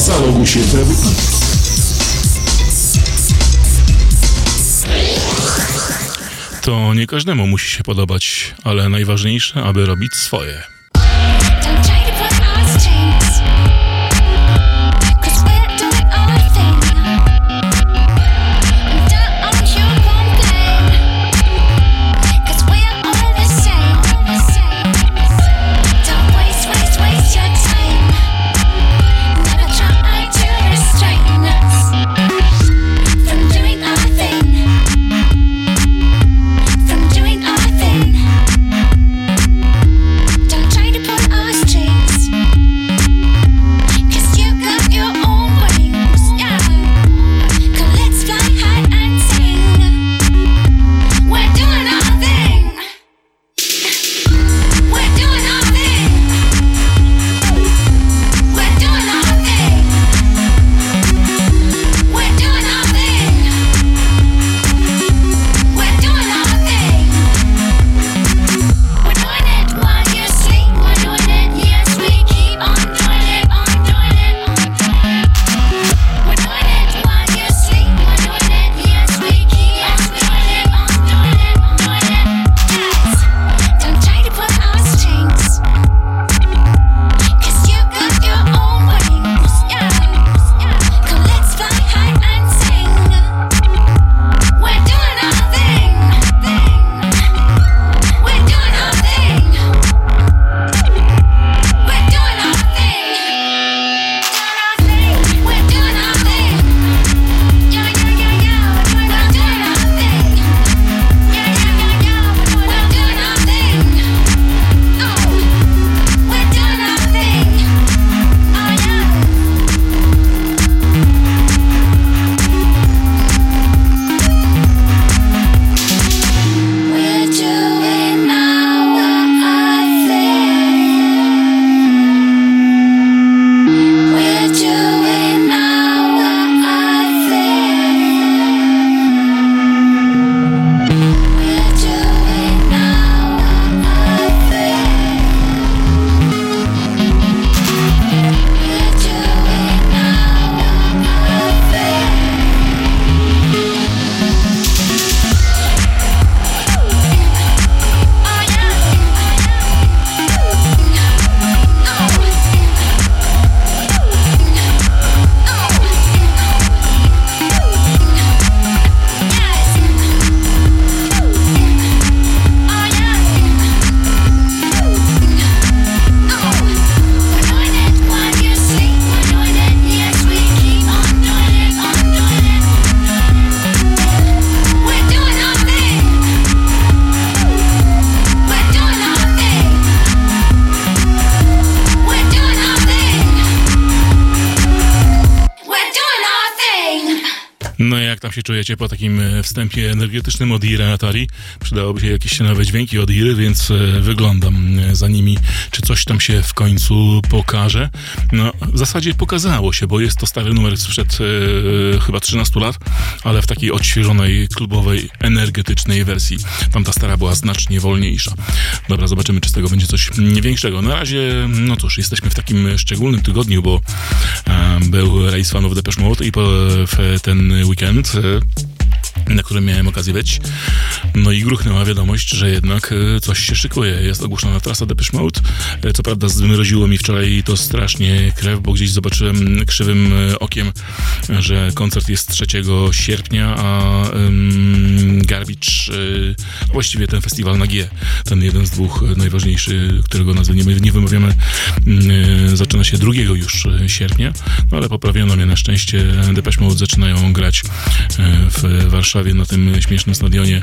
Zaloguj się w To nie każdemu musi się podobać, ale najważniejsze, aby robić swoje. Wstępie energetycznym od Iry Atari. Przydałoby się jakieś nowe dźwięki od Iry, więc e, wyglądam e, za nimi, czy coś tam się w końcu pokaże. No, w zasadzie pokazało się, bo jest to stary numer sprzed e, chyba 13 lat, ale w takiej odświeżonej, klubowej, energetycznej wersji. Tamta stara była znacznie wolniejsza. Dobra, zobaczymy, czy z tego będzie coś większego. Na razie, no cóż, jesteśmy w takim szczególnym tygodniu, bo e, był rejs fanów Depeche Mode i po, w ten weekend na którym miałem okazję być. No i gruchnęła wiadomość, że jednak e, coś się szykuje. Jest ogłoszona trasa Depeche Mode. E, co prawda zmroziło mi wczoraj to strasznie krew, bo gdzieś zobaczyłem krzywym e, okiem, że koncert jest 3 sierpnia, a um, Garbage, właściwie ten festiwal na G, ten jeden z dwóch najważniejszy, którego nazwy nie, nie wymawiamy, zaczyna się 2 już sierpnia, no ale poprawiono mnie na szczęście. Depeche Mode zaczynają grać w Warszawie na tym śmiesznym stadionie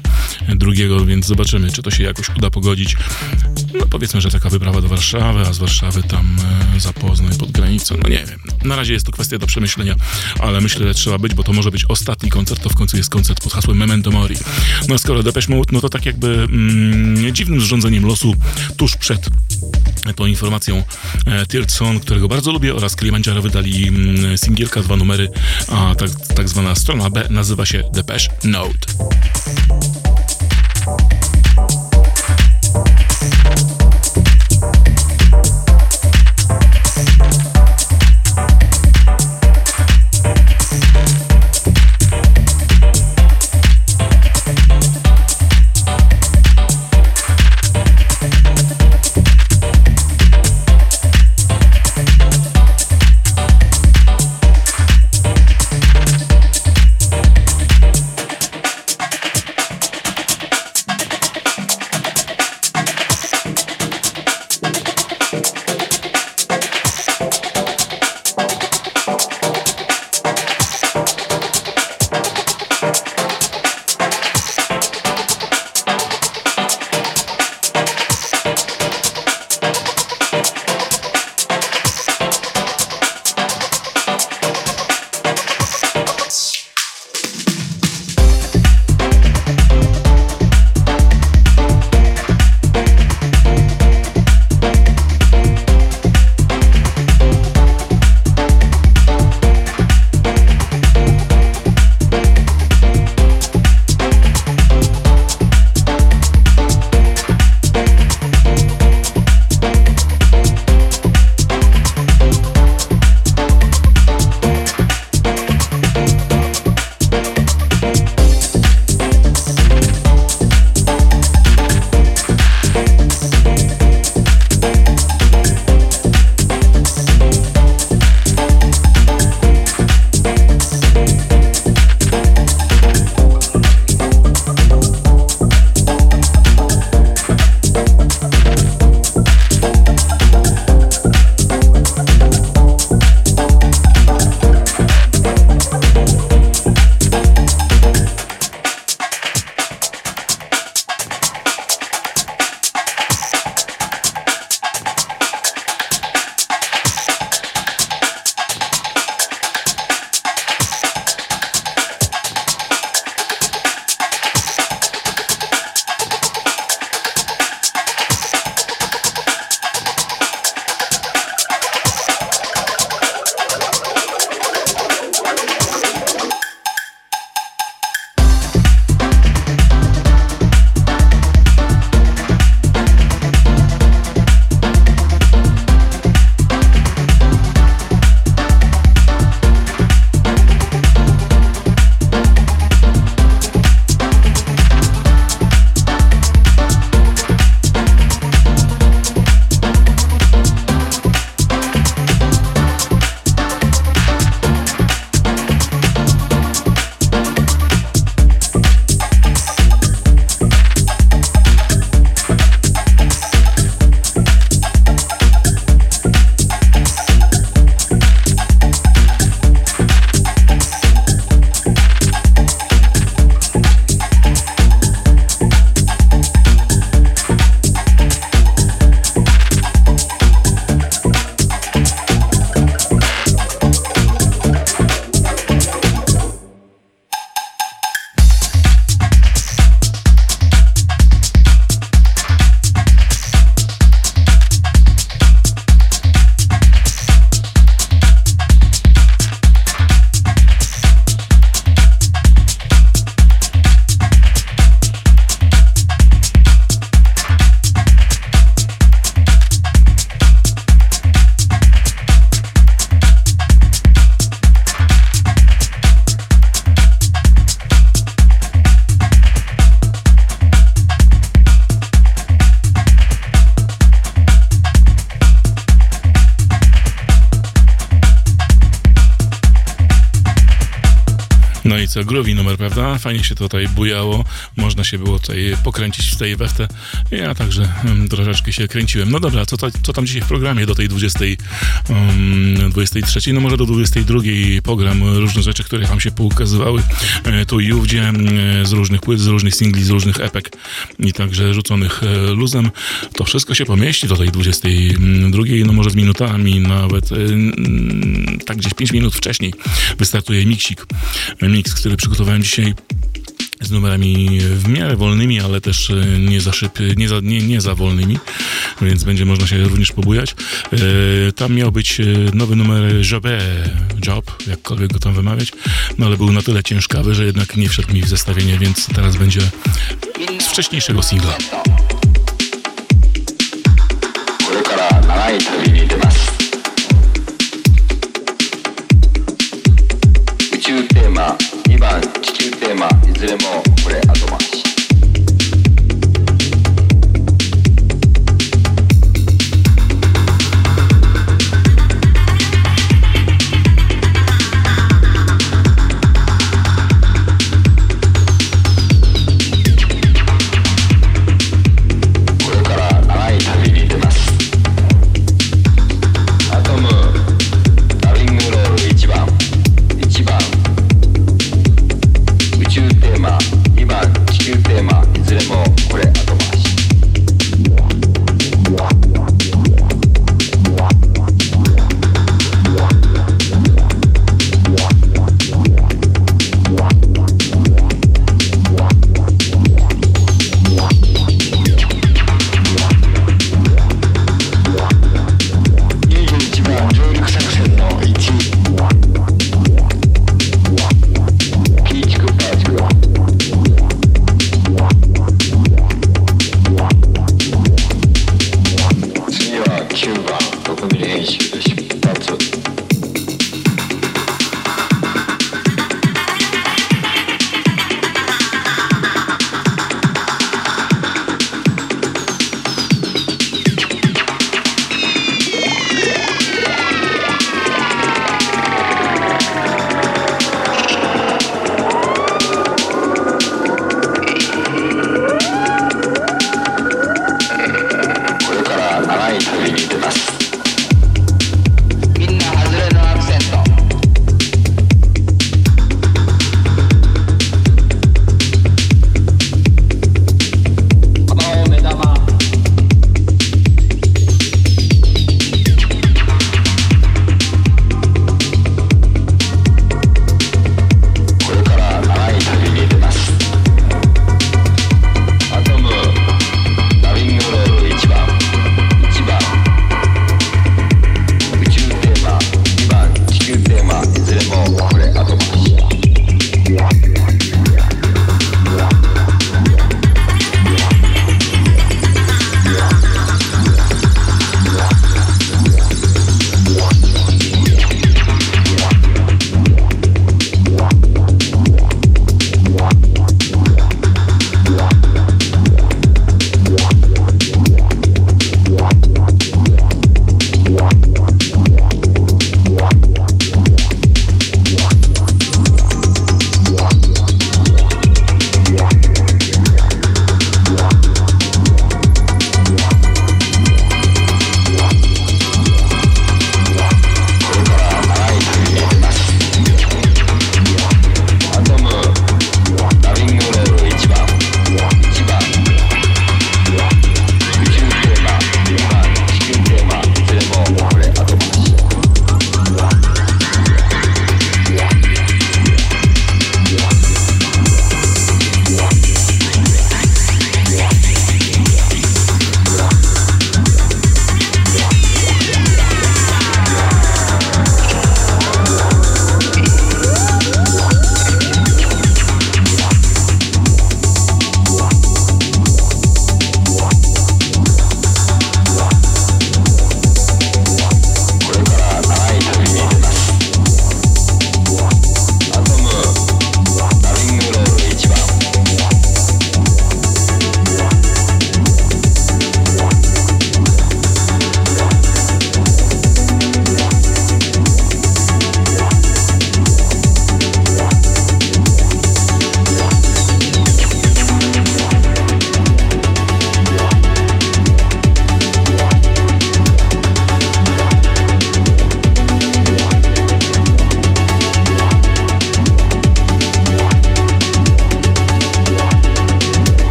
drugiego, więc zobaczymy, czy to się jakoś uda pogodzić. No powiedzmy, że taka wyprawa do Warszawy, a z Warszawy tam e, za Poznań pod granicą, no nie wiem. Na razie jest to kwestia do przemyślenia, ale myślę, że trzeba być, bo to może być ostatni koncert, to w końcu jest koncert pod hasłem Memento Mori. No a skoro Depeche Mode, no to tak jakby mm, dziwnym zrządzeniem losu tuż przed tą informacją e, Third którego bardzo lubię oraz Kilimanjaro wydali mm, singielka, dwa numery, a tak, tak zwana strona B nazywa się Depeche Note. Thank you. Co, groovy numer, prawda? Fajnie się tutaj bujało, można się było tutaj pokręcić w tej weftę. Ja także um, troszeczkę się kręciłem. No dobra, co, co tam dzisiaj w programie do tej 20, um, 23, no może do 22 program, różne rzeczy, które wam się poukazywały e, tu i ówdzie, z różnych płyt, z różnych singli, z różnych epek i także rzuconych e, luzem. To wszystko się pomieści do tej 22, no może z minutami, nawet e, tak gdzieś 5 minut wcześniej wystartuje miksik. Miks, który przygotowałem dzisiaj z numerami w miarę wolnymi, ale też e, nie za szyb, nie za, nie, nie za wolnymi, więc będzie można się również pobujać. E, tam miał być e, nowy numer Jobé, Job, jakkolwiek go tam wymawiać, no ale był na tyle ciężkawy, że jednak nie wszedł mi w zestawienie, więc teraz będzie z wcześniejszego singla. これから長い旅 ずれも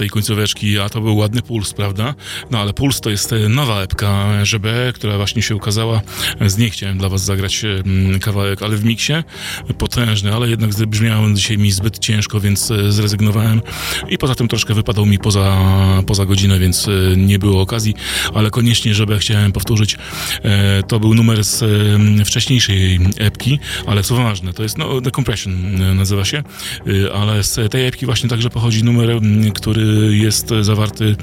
tej końcóweczki, a to był ładny Puls, prawda? No ale Puls to jest e, nowa epka żeby, która właśnie się ukazała. Z niej chciałem dla was zagrać mm, kawałek, ale w miksie potężny, ale jednak brzmiał dzisiaj mi zbyt ciężko, więc e, zrezygnowałem i poza tym troszkę wypadał mi poza, poza godzinę, więc e, nie było okazji, ale koniecznie, żeby chciałem powtórzyć, to był numer z wcześniejszej epki, ale co ważne, to jest no, The Compression nazywa się, ale z tej epki właśnie także pochodzi numer, który jest zawarty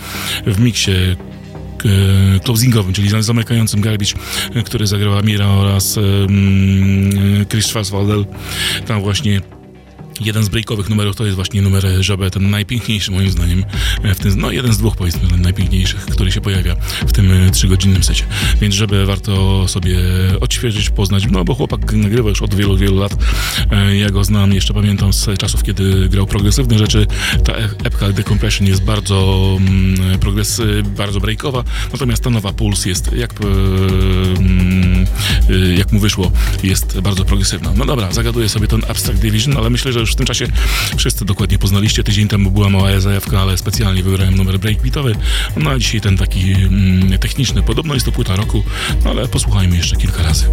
w miksie e, closingowym, czyli zamykającym Garbage, który zagrała Mira oraz um, Chris Schwarzwaldel. Tam właśnie Jeden z breakowych numerów to jest właśnie numer Żabę, ten najpiękniejszy moim zdaniem, e, w tym, no jeden z dwóch powiedzmy najpiękniejszych, który się pojawia w tym e, trzygodzinnym secie. Więc żeby warto sobie odświeżyć, poznać, no bo chłopak nagrywa już od wielu, wielu lat. E, ja go znam, jeszcze pamiętam z czasów, kiedy grał progresywne rzeczy. Ta epka Decompression jest bardzo mm, progres, bardzo breakowa, natomiast ta nowa Pulse jest, jak, mm, jak mu wyszło, jest bardzo progresywna. No dobra, zagaduję sobie ten Abstract Division, ale myślę, że już w tym czasie wszyscy dokładnie poznaliście. Tydzień temu była mała zajawka, ale specjalnie wybrałem numer breakbeatowy. No a dzisiaj ten taki mm, techniczny. Podobno jest to płyta roku, no ale posłuchajmy jeszcze kilka razy.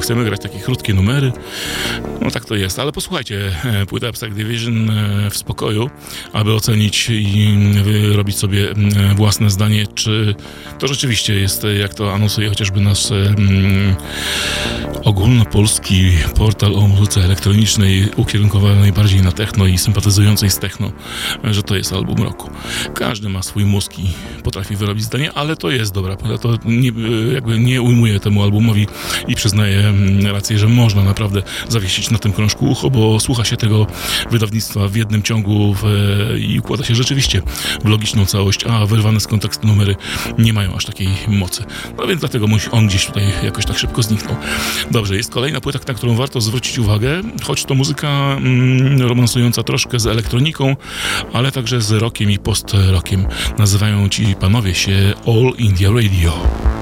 My chcemy grać takie krótkie numery? No tak to jest, ale posłuchajcie, e, płyta Abstract Division e, w spokoju, aby ocenić i robić sobie własne zdanie, czy to rzeczywiście jest, jak to anonsuje chociażby nasz ogólnopolski portal o muzyce elektronicznej ukierunkowany najbardziej na techno i sympatyzującej z techno, że to jest album roku. Każdy ma swój mózg i potrafi wyrobić zdanie, ale to jest dobra płyta, to nie, jakby nie ujmuje temu albumowi i przyznaje mm, rację, że można naprawdę zawiesić na tym krążku ucho, bo słucha się tego wydawnictwa w jednym ciągu w, i układa się rzeczywiście w logiczną całość, a wyrwane z kontekstu numery nie mają aż takiej mocy. No więc dlatego on gdzieś tutaj jakoś tak szybko zniknął. Dobrze, jest kolejna płyta, na którą warto zwrócić uwagę, choć to muzyka mm, romansująca troszkę z elektroniką, ale także z rockiem i post-rockiem. Nazywają ci panowie się All India Radio.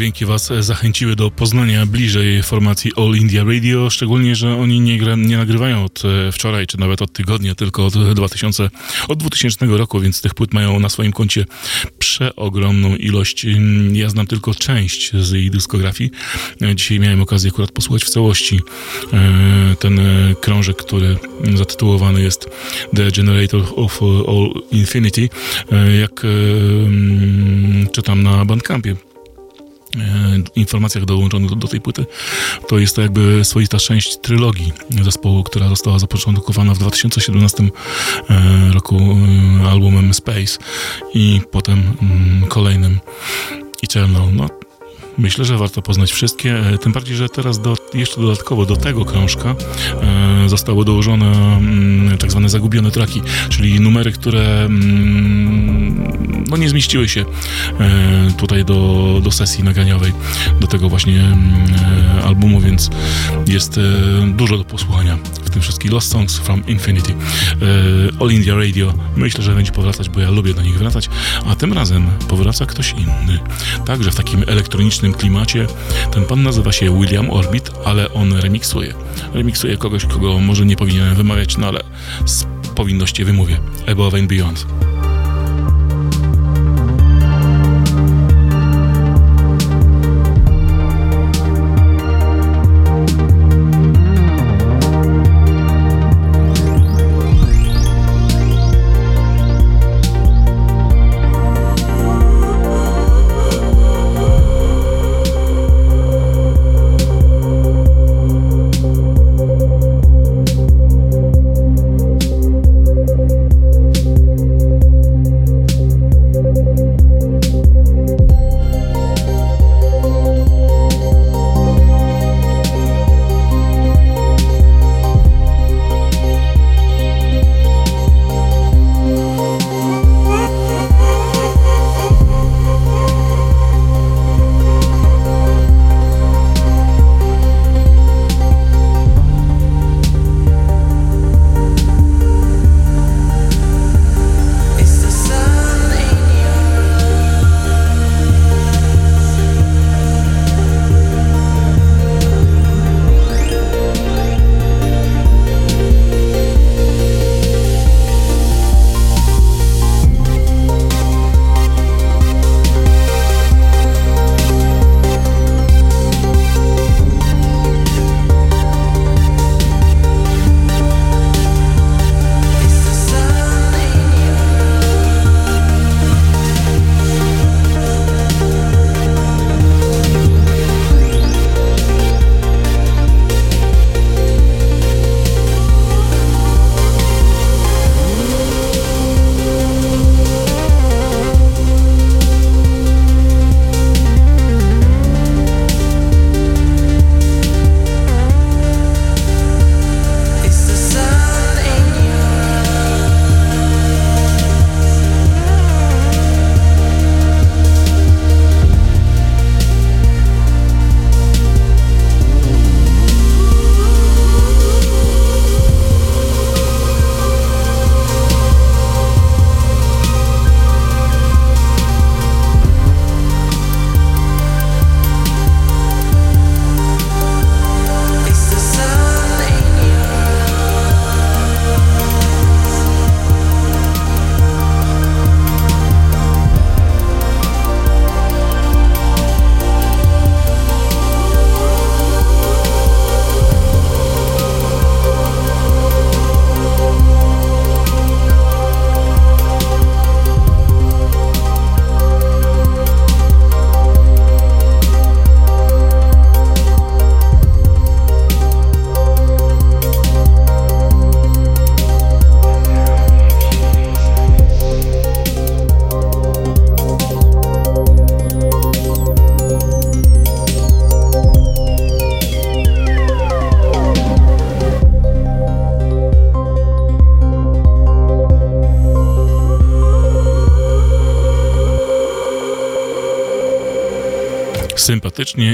Dźwięki Was e, zachęciły do poznania bliżej formacji All India Radio, szczególnie, że oni nie, gra, nie nagrywają od e, wczoraj, czy nawet od tygodnia, tylko od 2000, od 2000 roku, więc tych płyt mają na swoim koncie przeogromną ilość. Ja znam tylko część z jej dyskografii. E, Dzisiaj miałem okazję akurat posłuchać w całości e, ten e, krążek, który zatytułowany jest The Generator of All Infinity. E, Jak e, mm, czytam na Bandcampie, e, informacjach dołączonych do, do tej płyty, to jest to jakby swoista część trylogii zespołu, która została zapoczątkowana w 2017 e, roku e, albumem Space i potem mm, kolejnym Eternal. No, Myślę, że warto poznać wszystkie, e, tym bardziej, że teraz do, jeszcze dodatkowo do tego krążka e, zostały dołożone mm, tak zwane zagubione traki, czyli numery, które mm, no nie zmieściły się e, tutaj do, do sesji nagraniowej, do tego właśnie mm, e, albumu, więc jest e, dużo do posłuchania w tym wszystkim. Lost Songs from Infinity. All India Radio. Myślę, że będzie powracać, bo ja lubię do nich wracać, a tym razem powraca ktoś inny. Także w takim elektronicznym klimacie. Ten pan nazywa się William Orbit, ale on remiksuje. Remiksuje kogoś, kogo może nie powinienem wymawiać, no ale z powinności wymówię. Above and Beyond.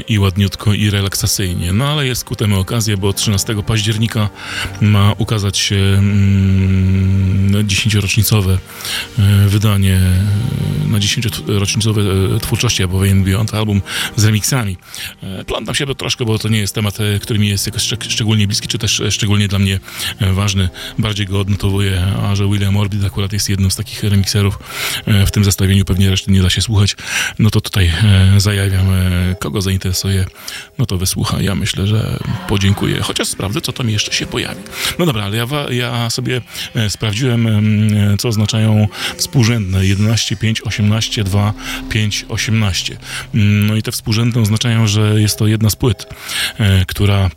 I ładniutko i relaksacyjnie. No ale jest ku temu okazja, bo 13 października ma ukazać się mm, 10-rocznicowe e, wydanie e, na 10-rocznicowe e, twórczości and Beyond, album z remixami. Plątam się to troszkę, bo to nie jest temat, e, który mi jest jakoś szczeg- szczególnie bliski, czy też e, szczególnie dla mnie e, ważny. Bardziej go odnotowuję, a że William Orbit akurat jest jednym z takich remixerów w tym zestawieniu, pewnie reszty nie da się słuchać, no to tutaj zajawiam, kogo zainteresuje, no to wysłucha. Ja myślę, że podziękuję, chociaż sprawdzę, co tam jeszcze się pojawi. No dobra, ale ja, ja sobie sprawdziłem, em, co oznaczają współrzędne 11, 5, 18, 2, 5, 18. Mm, No i te współrzędne oznaczają, że jest to jedna z płyt, e, która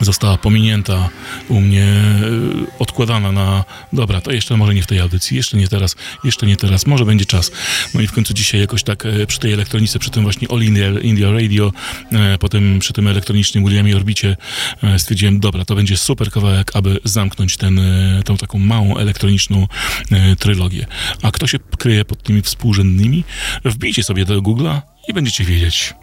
została pominięta u mnie, e, odkładana na dobra, to jeszcze może nie w tej audycji, jeszcze nie teraz, jeszcze nie teraz, może będzie czas. No i w końcu dzisiaj jakoś tak e, przy tej elektronice, przy tym właśnie All India, India Radio, potem przy tym elektronicznym Williamie Orbicie stwierdziłem, dobra, to będzie super kawałek, aby zamknąć ten, tą taką małą elektroniczną trylogię. A kto się kryje pod tymi współrzędnymi? Wbijcie sobie do Google'a i będziecie wiedzieć.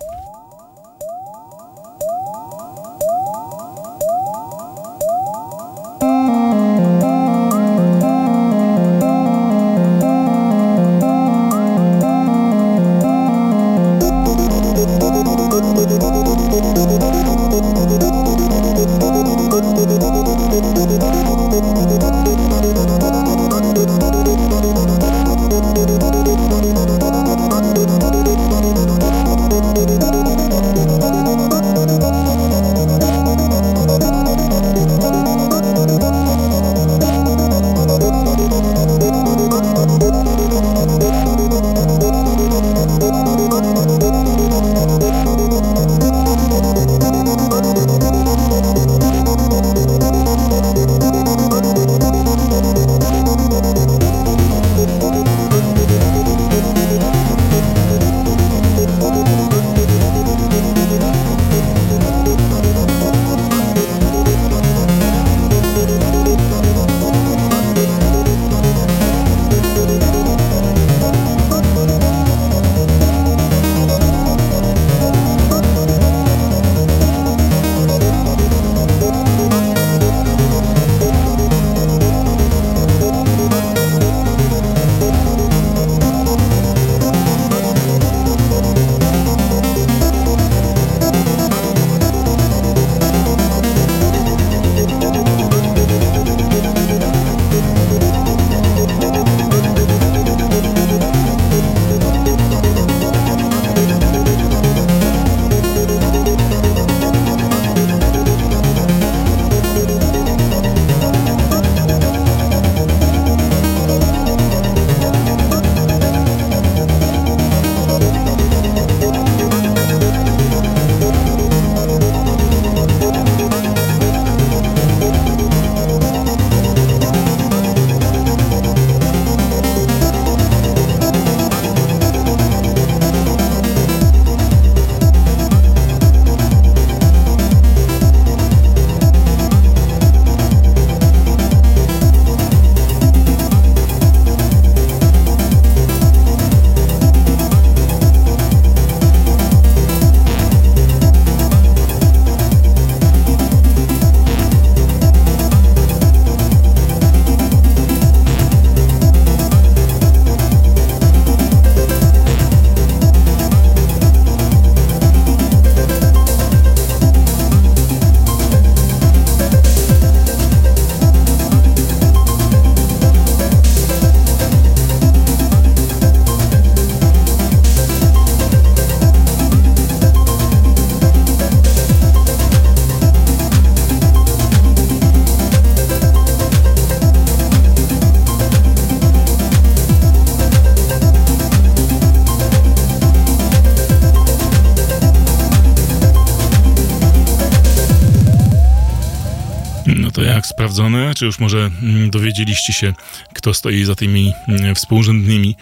No to jak sprawdzone? Czy już może mm, dowiedzieliście się, kto stoi za tymi mm, współrzędnymi?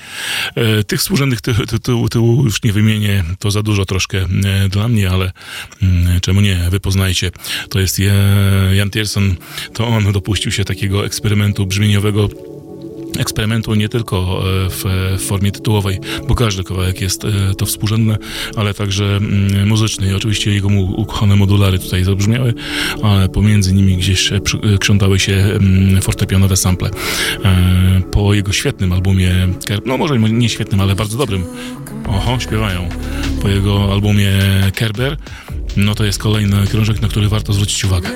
E, tych współrzędnych ty, ty, tytułów już nie wymienię, to za dużo troszkę e, dla mnie, ale mm, czemu nie? Wy poznajcie. To jest Je- Jan Tierson, to on dopuścił się takiego eksperymentu brzmieniowego eksperymentu nie tylko e, w, formie tytułowej, bo każdy kawałek jest e, to współrzędne, ale także mm, muzyczny i oczywiście jego ukochane modulary tutaj zabrzmiały, ale pomiędzy nimi gdzieś e, krzątały się mm, fortepianowe sample. Po jego świetnym albumie, no może nie świetnym, ale bardzo dobrym, oho, śpiewają, po jego albumie Kerber, no to jest kolejny krążek, na który warto zwrócić uwagę.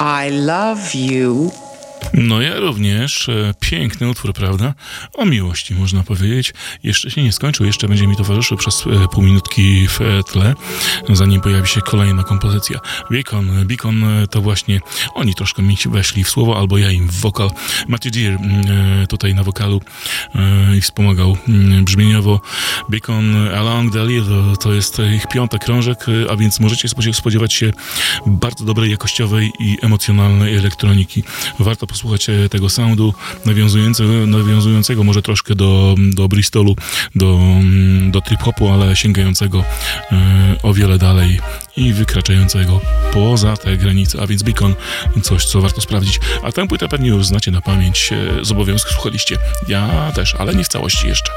I love you. No ja również. E, Piękny utwór, prawda? O miłości, można powiedzieć. Jeszcze się nie skończył, jeszcze będzie mi towarzyszył przez e, pół minutki w e, tle, zanim pojawi się kolejna kompozycja. Beacon, Beacon to właśnie oni troszkę mi weszli w słowo, albo ja im w wokal. Matthew Deere mm, tutaj na wokalu i wspomagał mm, brzmieniowo. Beacon Along the Lea to, jest ich piąty krążek, a więc możecie spodziew- spodziewać się bardzo dobrej, jakościowej i emocjonalnej elektroniki. Warto e, tego soundu nawiązującego, nawiązującego może troszkę do, do Bristolu, do, mm, do trip-hopu, ale sięgającego e, o wiele dalej i wykraczającego poza te granice, a więc Beacon, coś co warto sprawdzić. A tę płytę pewnie już znacie na pamięć, e, z obowiązku słuchaliście. Ja też, ale nie w całości jeszcze.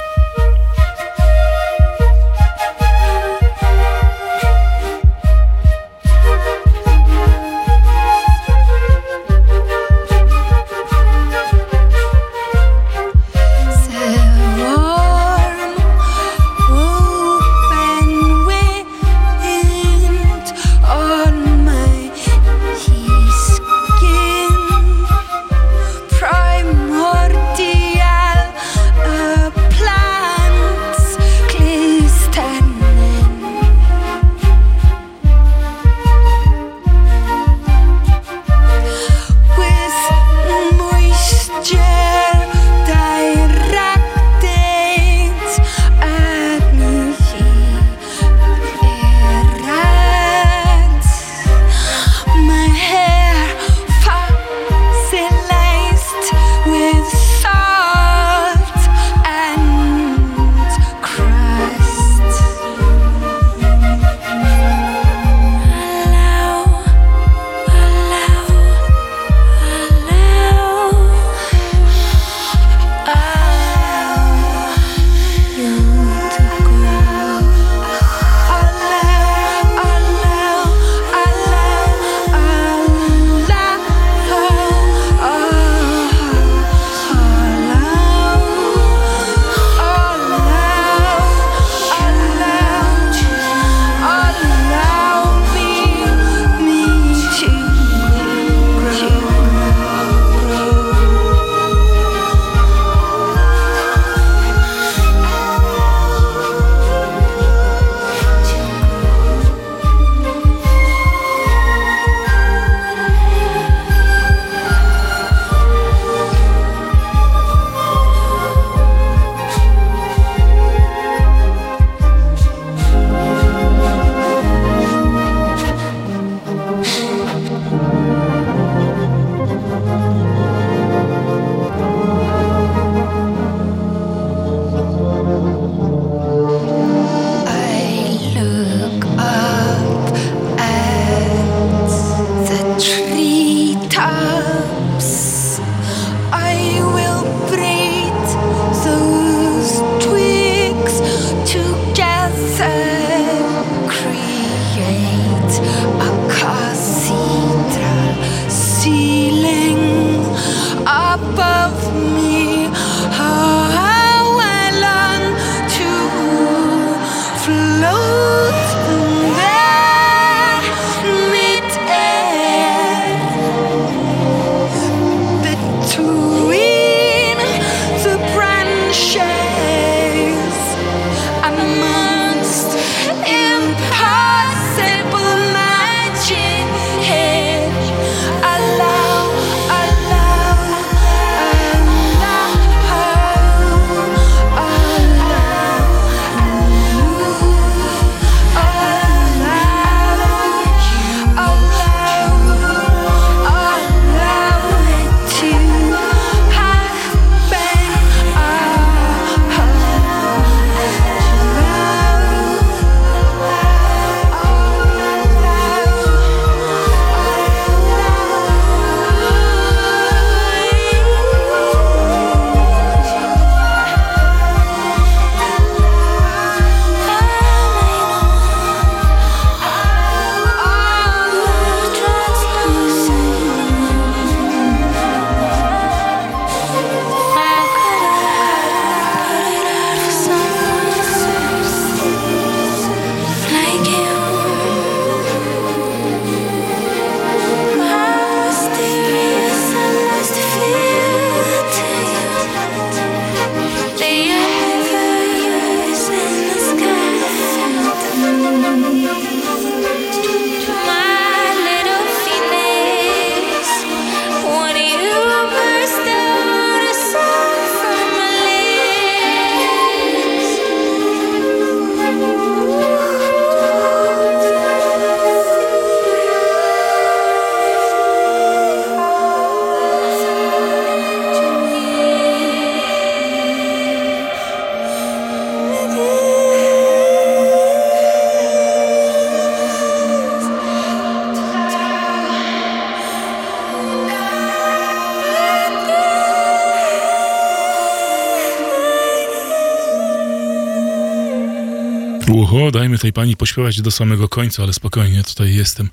Pani pośpiewać do samego końca, ale spokojnie, tutaj jestem.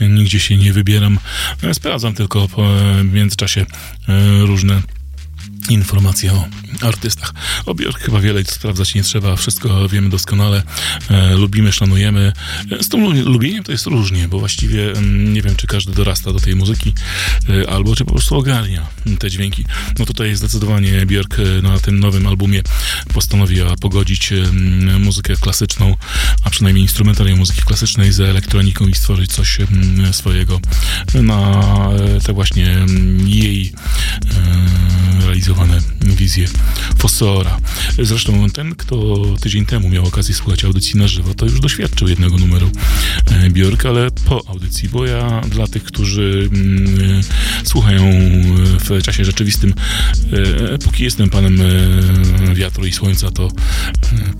Nigdzie się nie wybieram. E, Sprawdzam tylko po, w międzyczasie e, różne informacje o artystach. O chyba wiele sprawdzać nie trzeba, wszystko wiemy doskonale, e, lubimy, szanujemy. E, Z tym lu- lubieniem to jest różnie, bo właściwie mm, nie wiem, czy każdy dorasta do tej muzyki, e, albo czy po prostu ogarnia te dźwięki. No tutaj zdecydowanie Björk e, na tym nowym albumie postanowiła pogodzić muzykę klasyczną, a przynajmniej instrumentarium muzyki klasycznej z elektroniką i stworzyć coś em, swojego na e, te właśnie em, jej e, realizowane wizje Fossora. Zresztą ten, kto tydzień temu miał okazję słuchać audycji na żywo, to już doświadczył jednego numeru e, Björk, ale po audycji, bo ja dla tych, którzy mm, słuchają w czasie rzeczywistym, póki jestem panem wiatru i słońca, to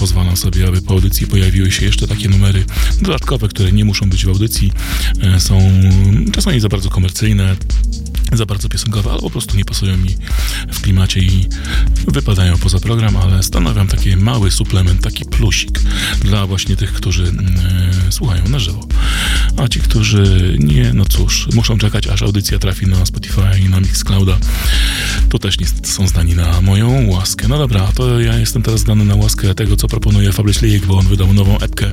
pozwalam sobie, aby po audycji pojawiły się jeszcze takie numery dodatkowe, które nie muszą być w audycji, e, są czasami za bardzo komercyjne, za bardzo piosenkowe, albo po prostu nie pasują mi w klimacie i wypadają poza program, ale stanowią taki mały suplement, taki plusik dla właśnie tych, którzy mm, e, słuchają na żywo. A ci, którzy nie, no cóż, muszą czekać, aż audycja trafi na Spotify i na Mixclouda, to też niestety są zdani na moją łaskę. No dobra, to ja jestem teraz zdany na łaskę tego, co proponuje Fabrice Lijek, bo on wydał nową epkę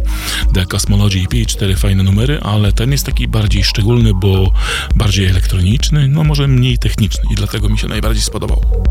The Cosmology EP, cztery fajne numery, ale ten jest taki bardziej szczególny, bo bardziej elektroniczny, no może mniej techniczny i dlatego mi się najbardziej spodobał.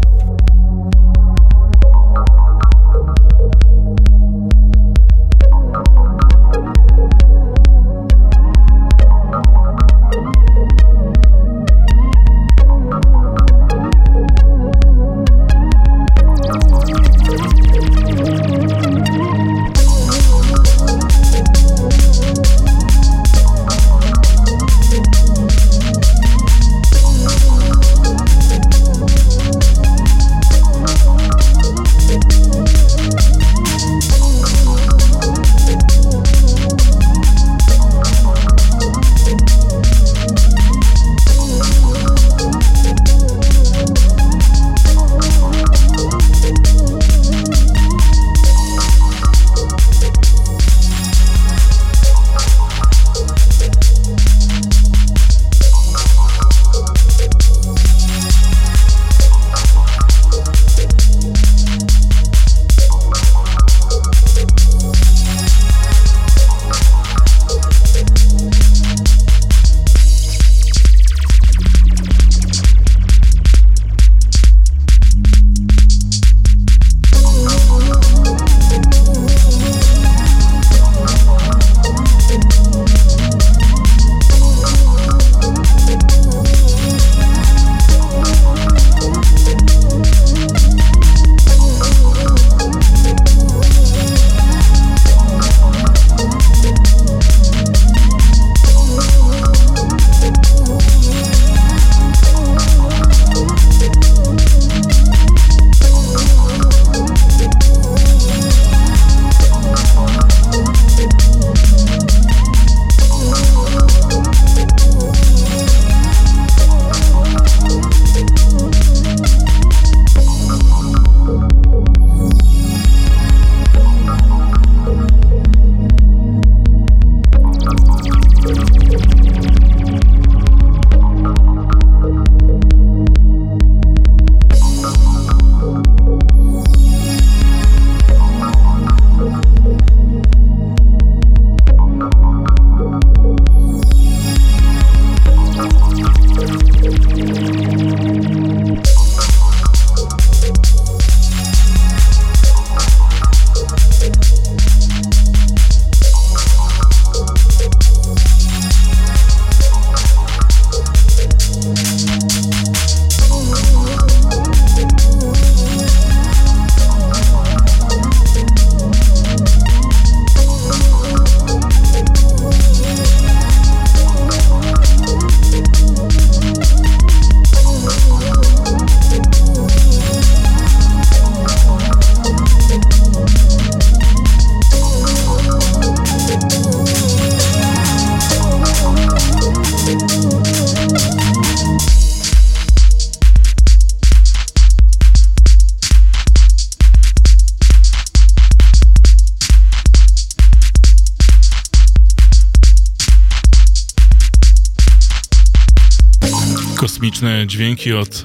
Dźwięki od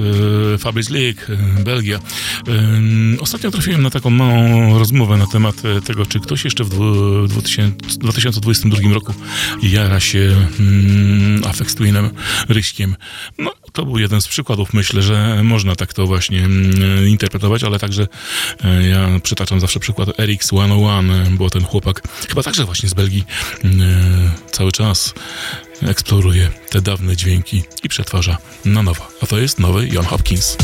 e, Fabrice League, Belgia. E, ostatnio trafiłem na taką małą rozmowę na temat e, tego, czy ktoś jeszcze w dwu- 2000 2022 roku jara się mm, Afex Twinem, Ryśkiem. No, to był jeden z przykładów. Myślę, że można tak to właśnie mm, interpretować, ale także e, ja przytaczam zawsze przykład RX 101, e, bo ten chłopak, chyba także właśnie z Belgii, mm, e, cały czas eksploruje te dawne dźwięki przetwarza na nowo. A to jest nowy John Hopkins.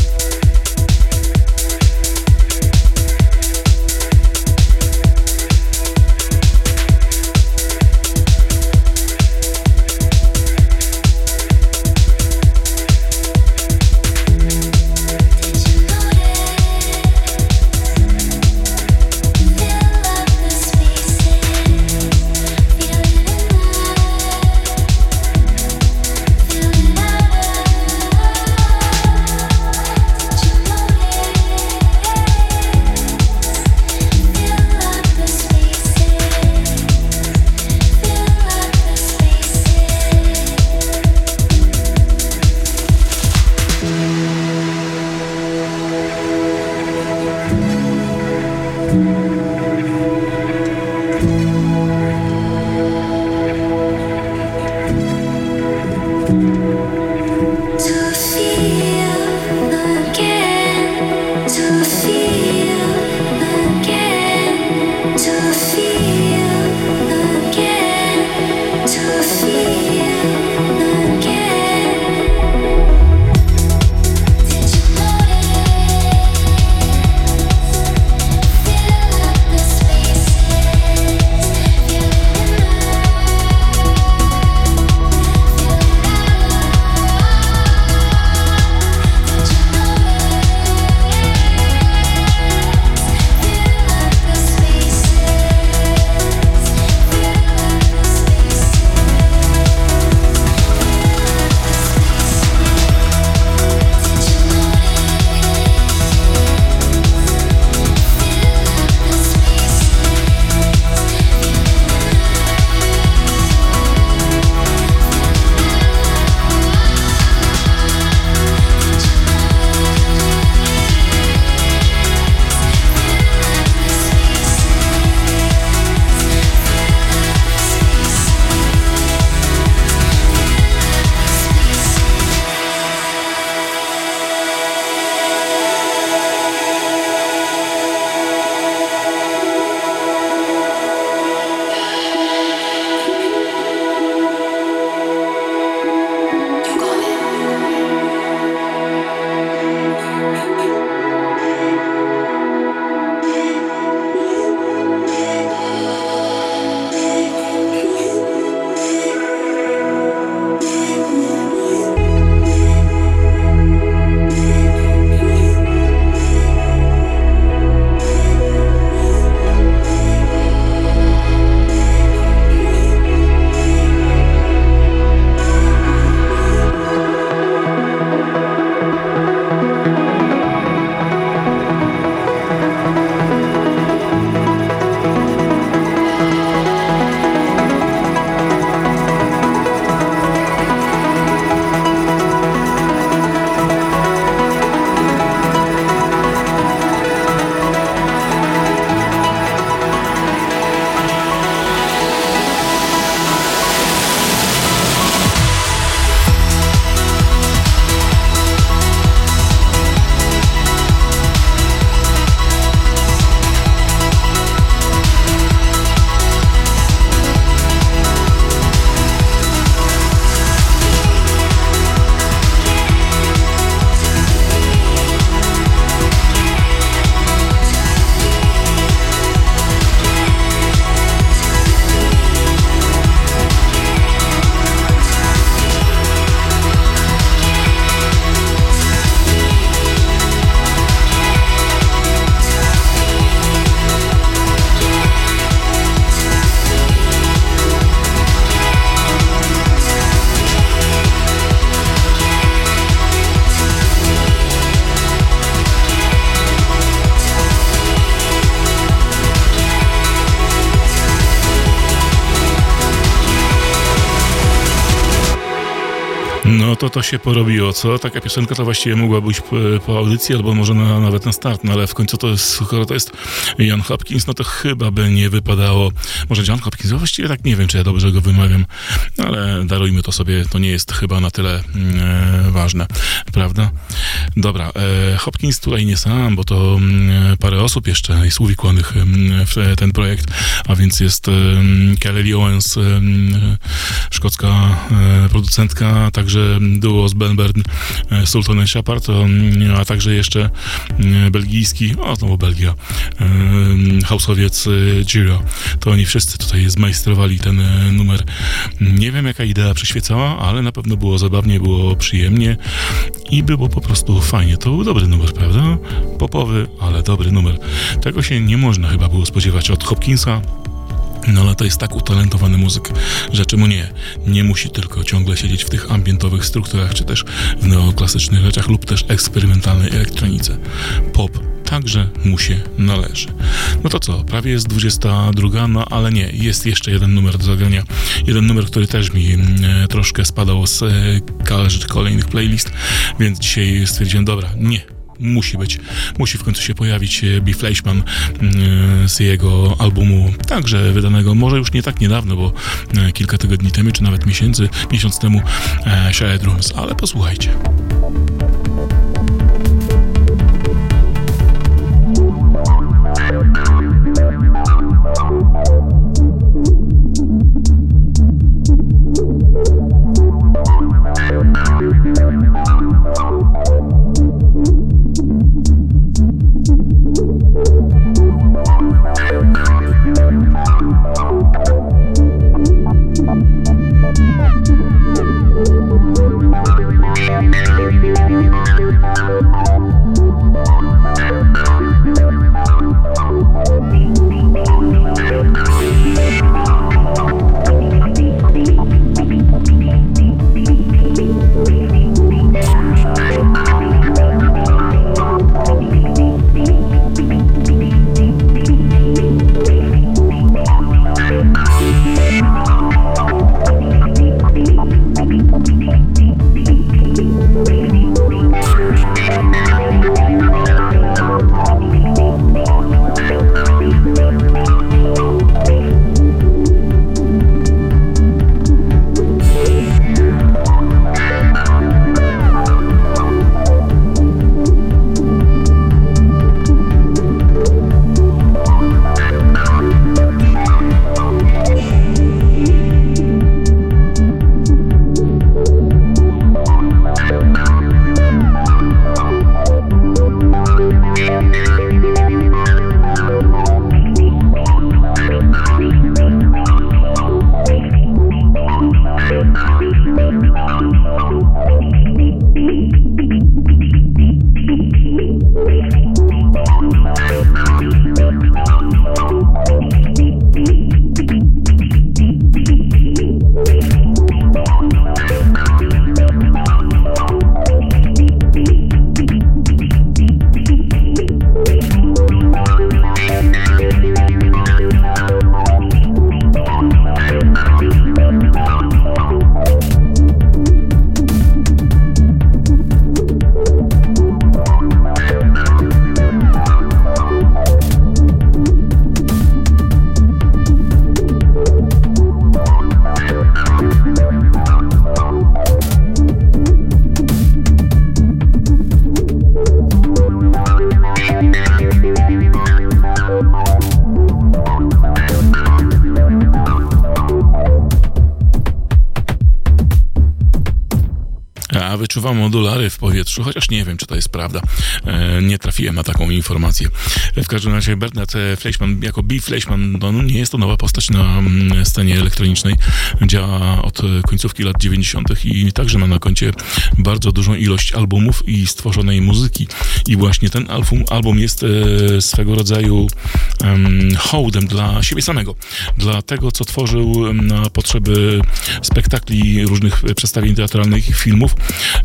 To się porobiło, co? Taka piosenka to właściwie mogła być po, audycji, albo może na, nawet na start, no ale w końcu to jest, skoro to jest Jan Hopkins, no to chyba by nie wypadało. Może John Hopkins, właściwie tak nie wiem, czy ja dobrze go wymawiam, ale darujmy to sobie, to nie jest chyba na tyle e, ważne, prawda? Dobra, e, Hopkins tutaj nie sam, bo to mm, parę osób jeszcze jest uwikłanych mm, w e, ten projekt, a więc jest em, Kelly Owens, szkocka e, producentka, także duo z Ben Byrne, e, Sultan and Shepard, em, a także jeszcze em, belgijski, o znowu Belgia, em, houseowiec e, Giro. To oni wszyscy tutaj zmajstrowali ten e, numer. Nie wiem jaka idea przyświecała, ale na pewno było zabawnie, było przyjemnie i było po prostu fajnie. To był dobry numer, prawda? Popowy, ale dobry numer. Tego się nie można chyba było spodziewać od Hopkinsa. No ale to jest tak utalentowany muzyk, że czemu nie? Nie musi tylko ciągle siedzieć w tych ambientowych strukturach, czy też w neoklasycznych rzeczach, lub też eksperymentalnej elektronice. Pop także mu się należy. No to co, prawie jest 22, no ale nie, jest jeszcze jeden numer do zagrania. Jeden numer, który też mi mm, e, troszkę spadał z e, kolejnych playlist, więc dzisiaj stwierdziłem, dobra, nie, musi być, musi w końcu się pojawić e, Biff Fleischman mm, z jego albumu, także wydanego może już nie tak niedawno, bo e, kilka tygodni temu, czy nawet miesięcy, miesiąc temu e, Shared Rooms, ale posłuchajcie. Wyczuwam modulary w powietrzu, chociaż nie wiem, czy to jest prawda. E, nie trafiłem na taką informację. W każdym razie Bernard e, Fleischmann, jako B. Fleischmann, no, no nie jest to nowa postać na mm, scenie elektronicznej. Działa od e, końcówki lat 90. i także ma na koncie bardzo dużą ilość albumów i stworzonej muzyki. I właśnie ten album, album jest e, swego rodzaju em, hołdem dla siebie samego. Dla tego, co tworzył na potrzeby spektakli, różnych przedstawień teatralnych filmów.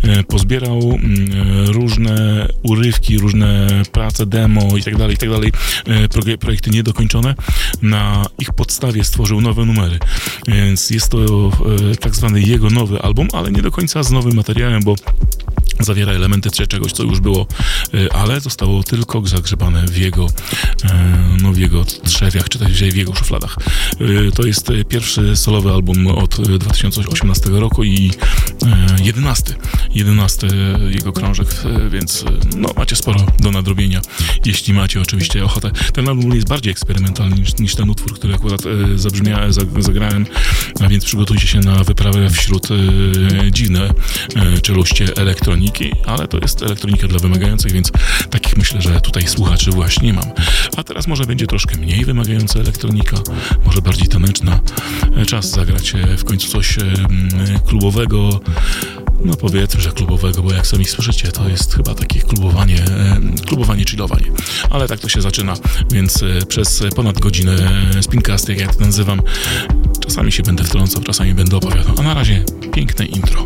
E, pozbierał mm, e, różne urywki, różne prace demo i tak dalej, i tak dalej, e, projekty niedokończone. Na ich podstawie stworzył nowe numery. Więc jest to tak zwany jego nowy album, ale nie do końca z nowym materiałem, bo zawiera elementy cze- czegoś, co już było, ale zostało tylko zagrzebane w jego, no, w jego czy też w jego szufladach. To jest pierwszy solowy album od e, 2018 roku i e, 11, 11 jego krążek, e, więc e, no, macie sporo do nadrobienia, jeśli macie oczywiście ochotę. Ten album jest bardziej eksperymentalny niż, niż ten utwór, który akurat e, zabrzmia, za, zagrałem, a więc przygotujcie się na wyprawę wśród e, dziwne e, czeluście elektroniki, ale to jest elektronika dla wymagających, więc takich myślę, że tutaj słuchaczy właśnie mam. A teraz może będzie troszkę mniej wymagająca elektronika, może bardziej taneczna. E, Czas zagrać e, w końcu coś e, klubowego, no powiedzmy, że klubowego, bo jak sami słyszycie, to jest chyba takie klubowanie, e, klubowanie, chillowanie. Ale tak to się zaczyna, więc e, przez ponad godzinę e, spincasty, jak ja to nazywam, czasami się będę wtrącał, czasami będę opowiadał. A na razie piękne intro.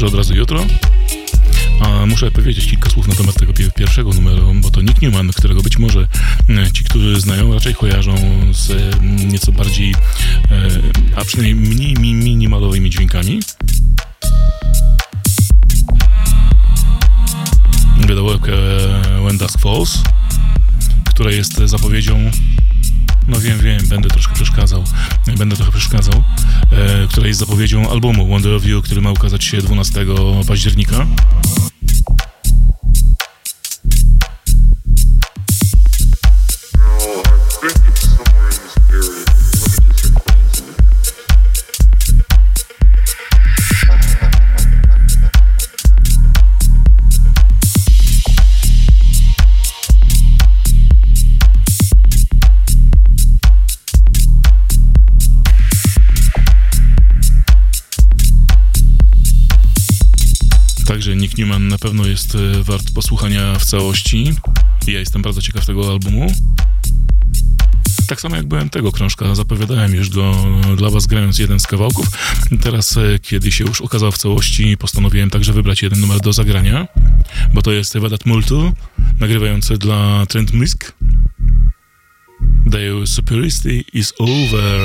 Że od razu jutro. A muszę powiedzieć kilka słów na temat tego pie- pierwszego numeru, bo to Nick Newman, którego być może e, ci, którzy znają, raczej kojarzą z e, nieco bardziej, e, a przynajmniej mniej mi, minimalowymi dźwiękami. Zapowiedzią albumu Wonder of You, który ma ukazać się 12 października. Jest e, wart posłuchania w całości. Ja jestem bardzo ciekaw tego albumu. Tak samo jak byłem tego krążka, zapowiadałem już go dla was grając jeden z kawałków. Teraz, e, kiedy się już okazał w całości, postanowiłem także wybrać jeden numer do zagrania, bo to jest Vedat Multu, nagrywający dla Trend Music. The superiority is over.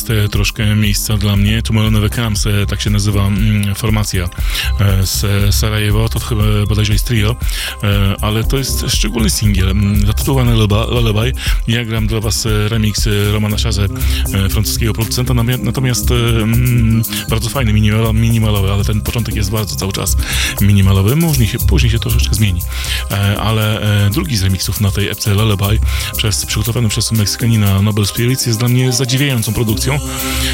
Jest e, troszkę miejsca dla mnie. Tomorrow Camps, e, tak się nazywa mm, formacja e, z Sarajewo, to chyba bodajże jest trio, ale to jest szczególny singiel, mm, zatytułowany Lullaby-. Ja gram dla was remix Romana Szazę, e, francuskiego producenta, natomiast mm, bardzo fajny, minimal, minimalowy, ale ten początek jest bardzo cały czas minimalowy, później później się troszeczkę zmieni. Ale drugi z remixów na tej epce Lullaby, przez, przygotowany przez Meksykanina Nobel Spirits, jest dla mnie zadziwiającą produkcją,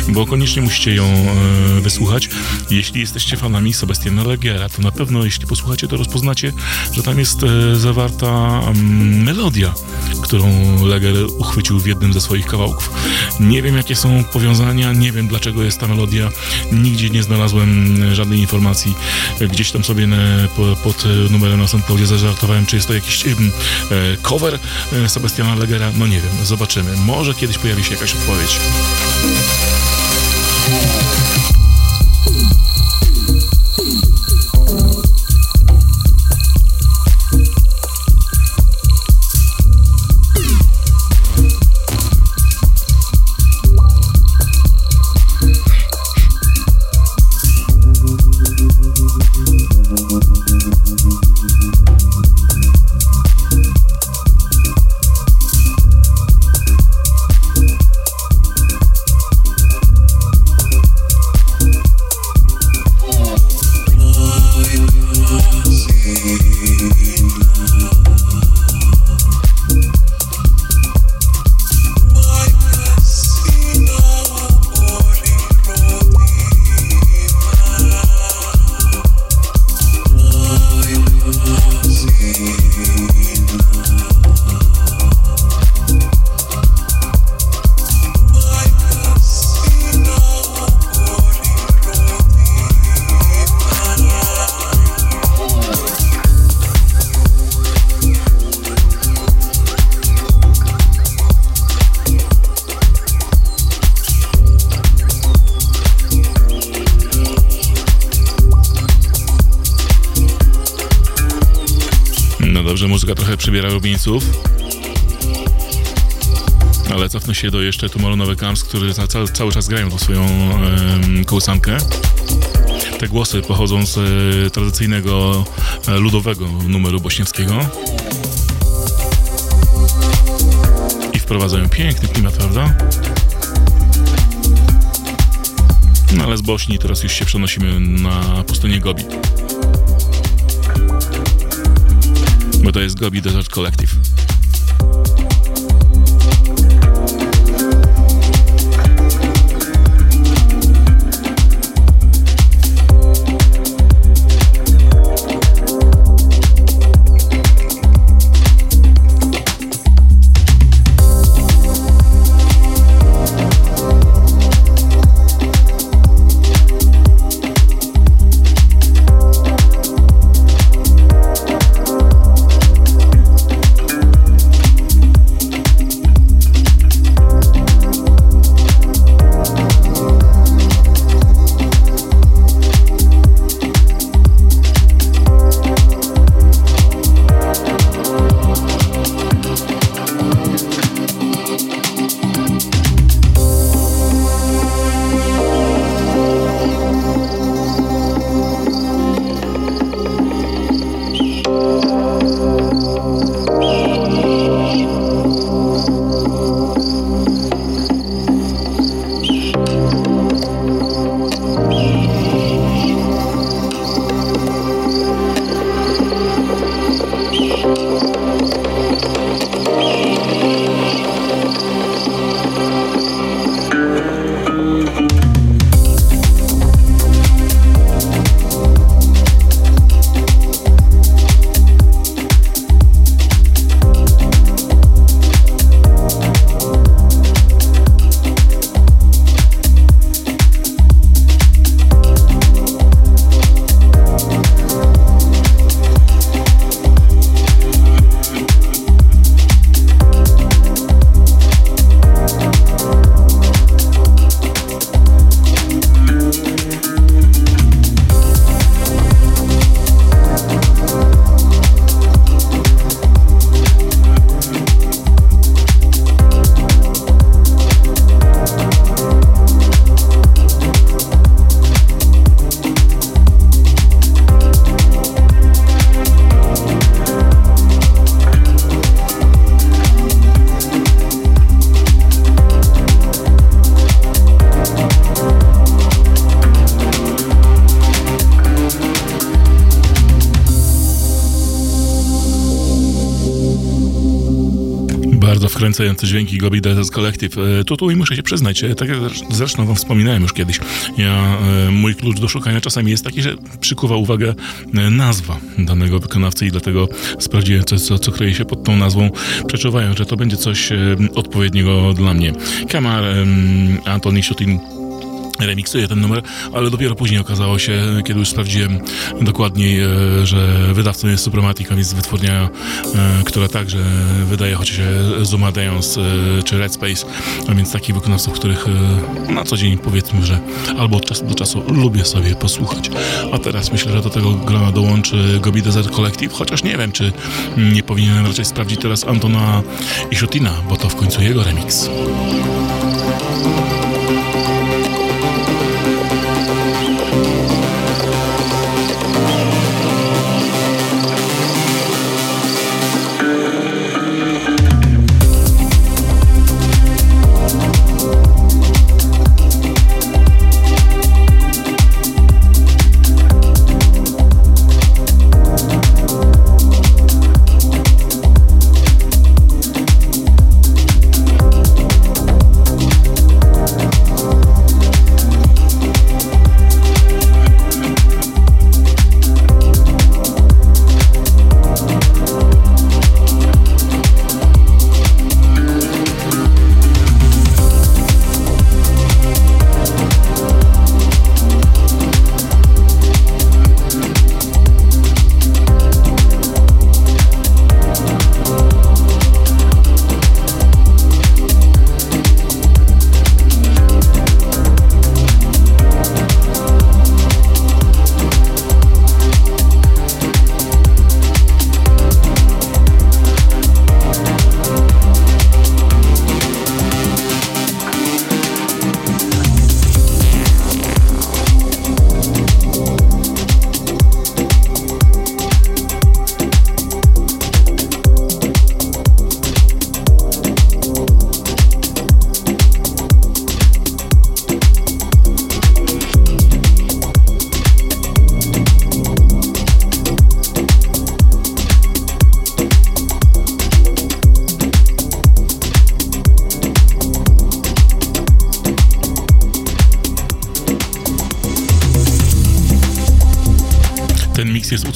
bo koniecznie musicie ją e, wysłuchać. Jeśli jesteście fanami Sebastiana Legera, to na pewno jeśli posłuchacie, to rozpoznacie, że tam jest e, zawarta mm, melodia, którą Leger uchwycił w jednym ze swoich kawałków. Nie wiem, jakie są powiązania, nie wiem, dlaczego jest ta melodia. Nigdzie nie znalazłem e, żadnej informacji. Gdzieś tam sobie na, po, pod e, numerem na SoundCloudzie zażartowałem, czy jest to jakiś e, cover e, Sebastiana Legera. No nie wiem, zobaczymy. Może kiedyś pojawi się jakaś odpowiedź. No przybiera rumieńców. Ale cofnę się do jeszcze Tomorrow Camps, który za, cały, czas grają tą swoją em, kołysankę. Te głosy pochodzą z e, tradycyjnego e, ludowego numeru bośniewskiego. I wprowadzają piękny klimat, prawda? No ale z Bośni teraz już się przenosimy na pustynię Gobi. Bo to jest Gobi Desert Collective. Wkręcające dźwięki Gobi Desert Collective. E, Tu, tu i muszę się przyznać, e, tak jak zresz- zresztą wam wspominałem już kiedyś, ja, e, mój klucz do szukania czasami jest taki, że przykuwa uwagę nazwa danego wykonawcy i dlatego sprawdziłem, co, co, co kryje się pod tą nazwą, przeczuwając, że to będzie coś odpowiedniego dla mnie. Kamar, Antoni Szutin remiksuje ten numer, ale dopiero później okazało się, kiedy już sprawdziłem dokładniej, e, że wydawcą jest Suprematic, a więc wytwórnia, e, która także wydaje chociaż Zuma Deons e, czy Red Space, a więc takich wykonawców, których na co dzień powiedzmy, że albo od czasu do czasu lubię sobie posłuchać. A teraz myślę, że do tego grona dołączy Gobi Desert Collective, chociaż nie wiem, czy nie powinienem raczej sprawdzić teraz Antona Iszutina, bo to w końcu jego remix.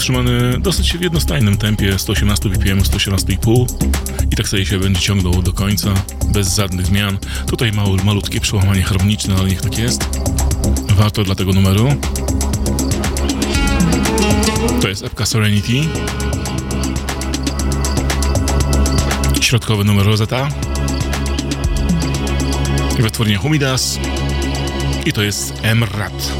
Utrzymany dosyć w jednostajnym tempie 118 bpm, 118,5 i tak sobie się będzie ciągnął do końca, bez żadnych zmian. Tutaj małe, malutkie przełamanie harmoniczne, ale niech tak jest. Warto dla tego numeru. To jest epka Serenity. Środkowy numer Rosetta. Wytwórnia Humidas. I to jest Emrat.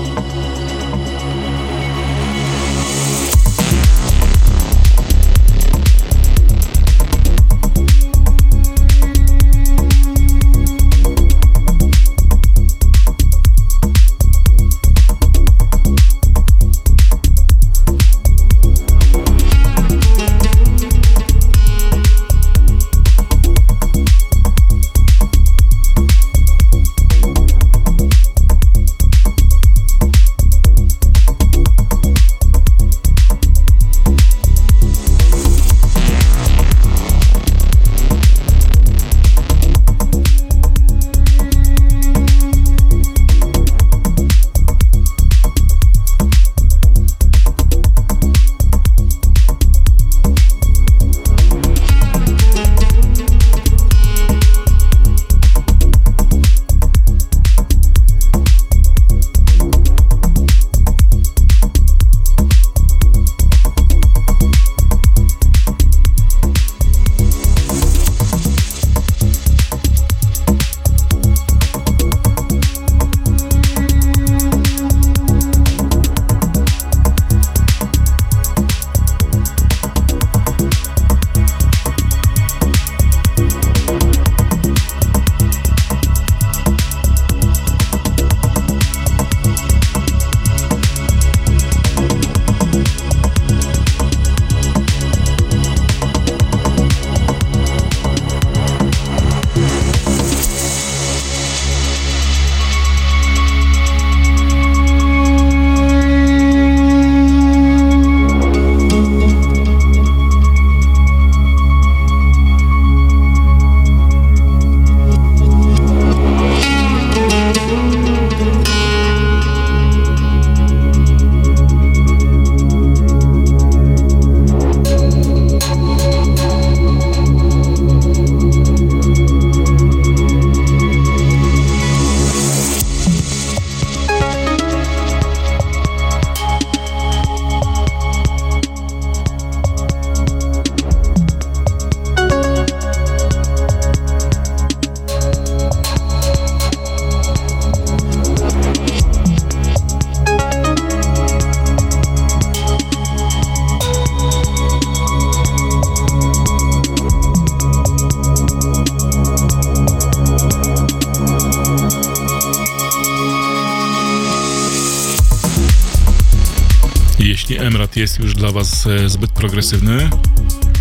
E, zbyt progresywny,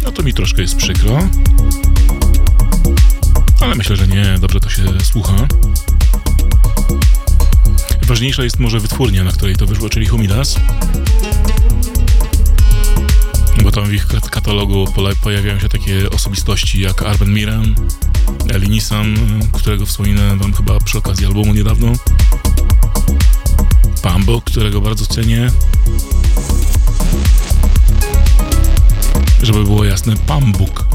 no to mi troszkę jest przykro. Ale myślę, że nie, dobrze to się słucha. Ważniejsza jest może wytwórnia, na której to wyszło, czyli Humidas. Bo tam w ich kat- katalogu pojawiają się takie osobistości jak Arben Miran, Eli Nissan, którego wspominałem wam chyba przy okazji albumu niedawno. Pambo, którego bardzo cenię. Żeby było jasne, Pambuk.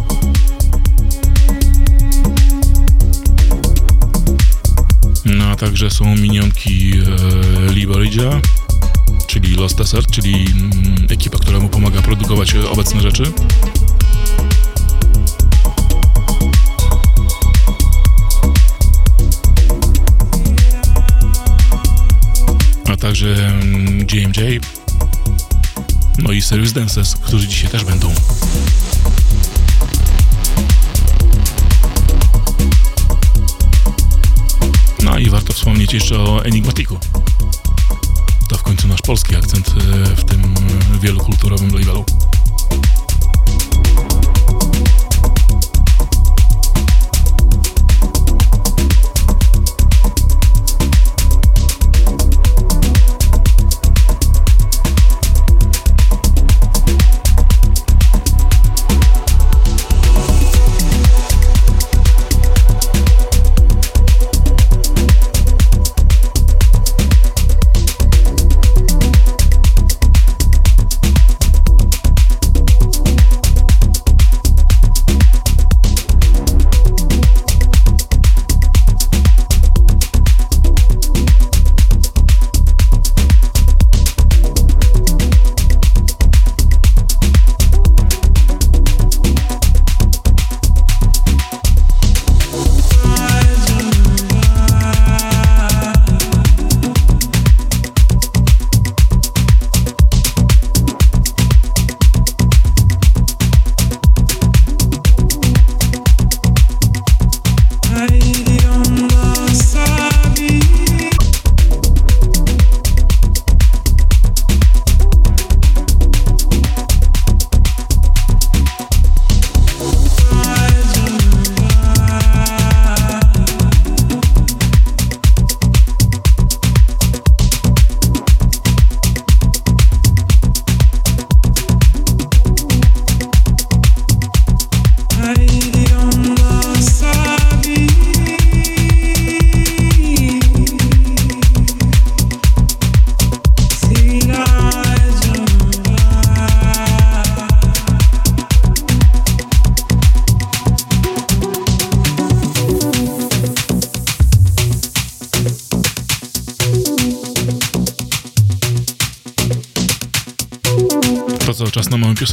No a także są minionki e, Liberidzia, czyli Lost Desert, czyli mm, ekipa, która mu pomaga produkować e, obecne rzeczy. A także mm, GMJ, no i Serious Dances, którzy dzisiaj też będą. No i warto wspomnieć jeszcze o Enigmatiku. To w końcu nasz polski akcent e, w tym wielokulturowym labelu.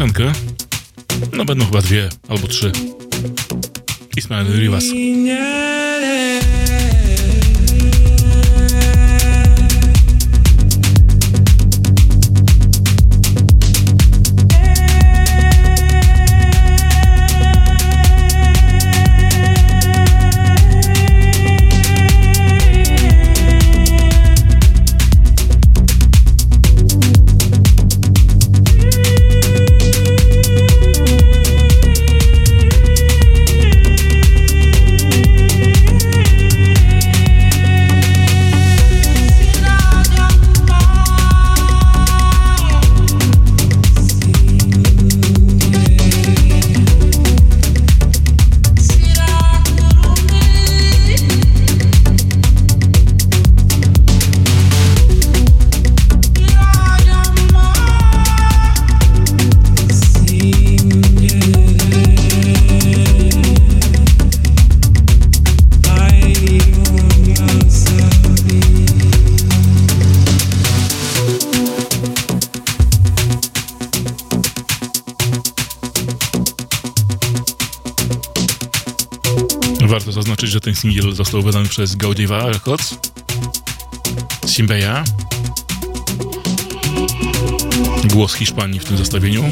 Czas na ten singiel został wydany przez Gaudiva Records. Simbeya. Głos Hiszpanii w tym zestawieniu.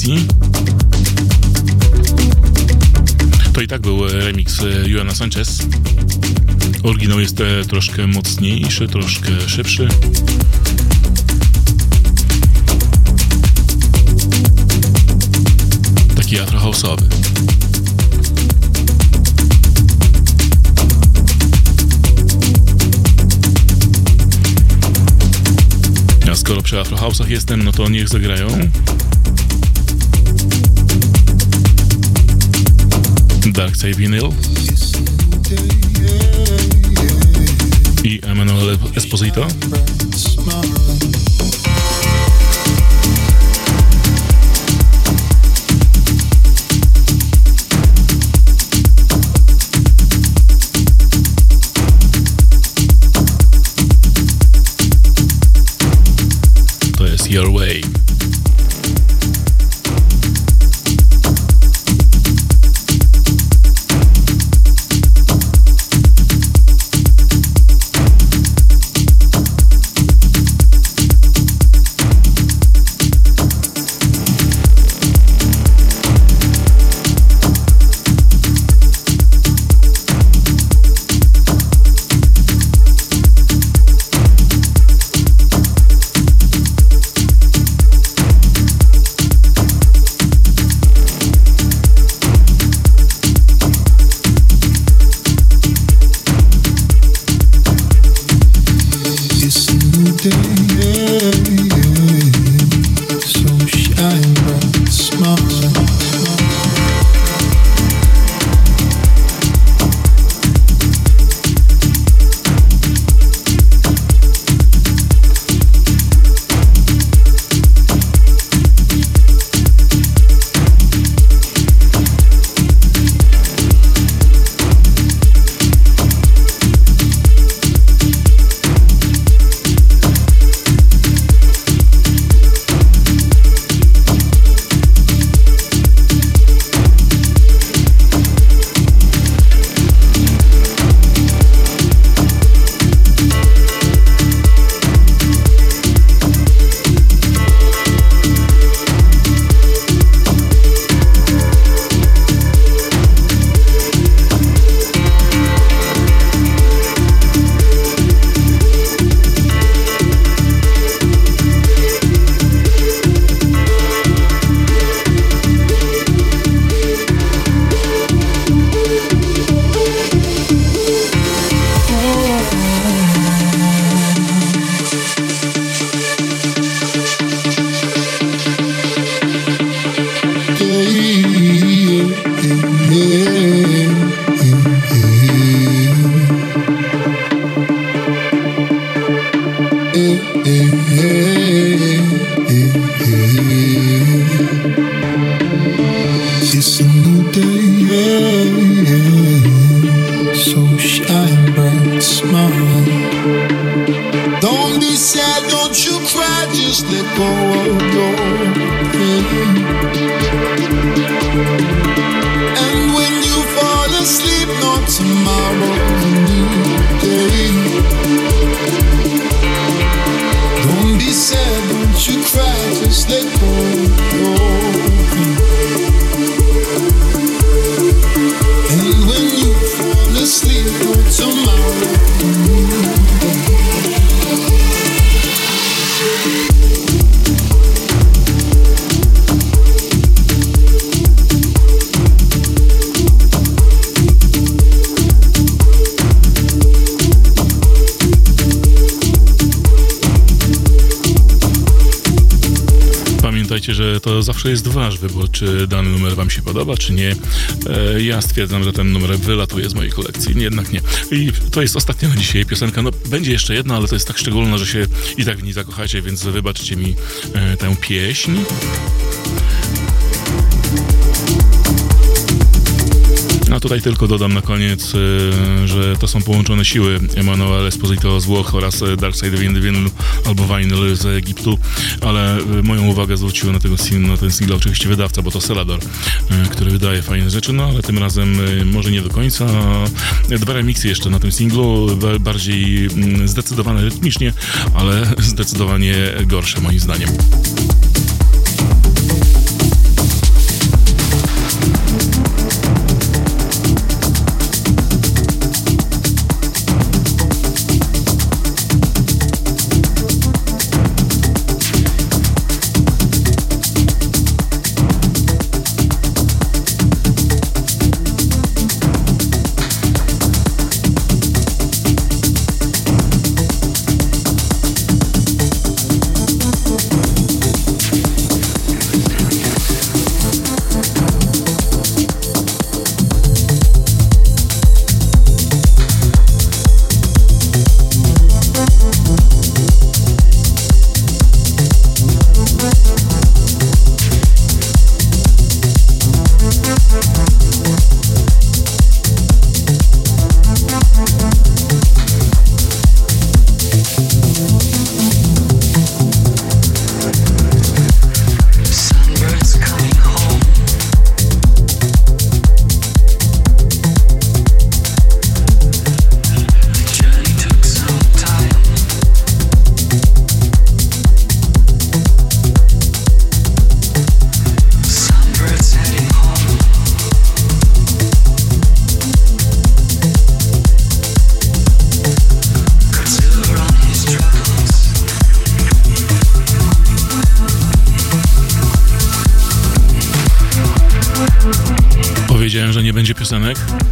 Kolekcji. To i tak był e, remix e, Juana Sanchez. Oryginał jest e, troszkę mocniejszy, troszkę szybszy. Taki afrohouse'owy. A skoro przy afrohouse'ach jestem, no to niech zagrają. Dark Vinyl i Emanuel Esposito. Your Way. Czy dany numer wam się podoba, czy nie. E, ja stwierdzam, że ten numer wylatuje z mojej kolekcji, jednak nie. I to jest ostatnia na dzisiaj piosenka. No, będzie jeszcze jedna, ale to jest tak szczególna, że się i tak w niej zakochacie, więc wybaczcie mi e, tę pieśń. A tutaj tylko dodam na koniec, e, że to są połączone siły Emanuel Esposito z Włoch oraz e, Darkside Vinyl albo Vinyl z Egiptu, ale e, moją uwagę zwrócił na, tego, na ten single oczywiście wydawca, bo to Selador, e, który wydaje fajne rzeczy, no ale tym razem e, może nie do końca. Dwa remiksy jeszcze na tym singlu, ba- bardziej mm, zdecydowane rytmicznie, ale zdecydowanie gorsze moim zdaniem.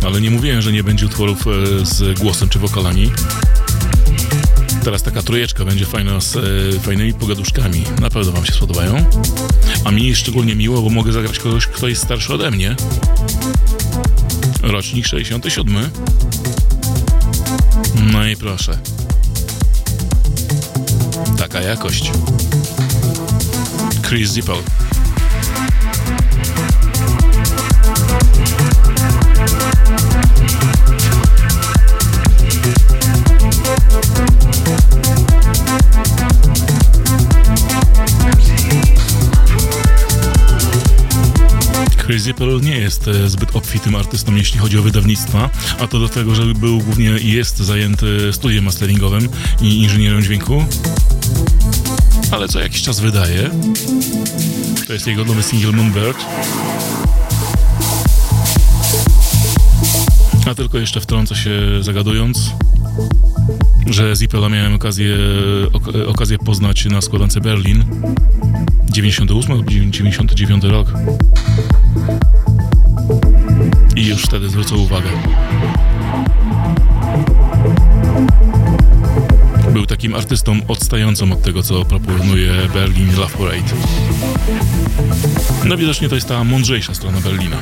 Ale nie mówiłem, że nie będzie utworów e, z głosem czy wokalami. Teraz taka trójeczka będzie fajna z e, fajnymi pogaduszkami. Na pewno Wam się spodobają. A mi szczególnie miło, bo mogę zagrać kogoś, kto jest starszy ode mnie. Rocznik 67. No i proszę. Taka jakość. Chris Zippel. Zippel nie jest e, zbyt obfitym artystą, jeśli chodzi o wydawnictwa, a to do tego, że był głównie i jest zajęty studiem masteringowym i inżynierem dźwięku. Ale co jakiś czas wydaje. To jest jego nowy single Moonbird. A tylko jeszcze wtrącę się zagadując, że Zippela miałem okazję, ok, okazję poznać na składance Berlin 98 lub 99 rok. I już wtedy zwrócę uwagę. Był takim artystą odstającym od tego, co proponuje Berlin Love Parade. No widocznie to jest ta mądrzejsza strona Berlina.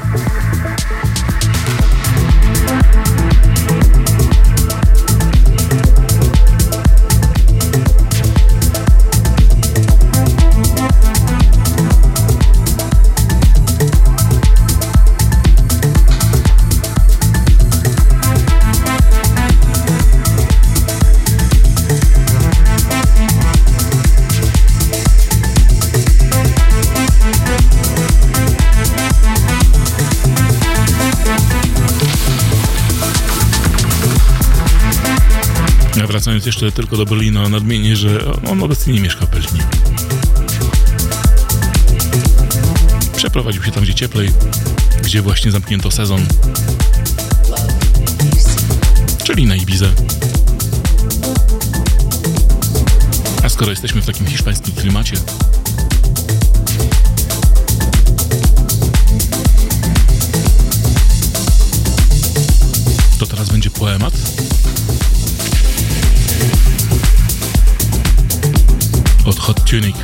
Wracając jeszcze tylko do Berlina, nadmienię, że on obecnie nie mieszka w Berlinie. Przeprowadził się tam, gdzie cieplej, gdzie właśnie zamknięto sezon, czyli na Ibizę. A skoro jesteśmy w takim hiszpańskim klimacie, to teraz będzie poemat. Od Hot Tunic.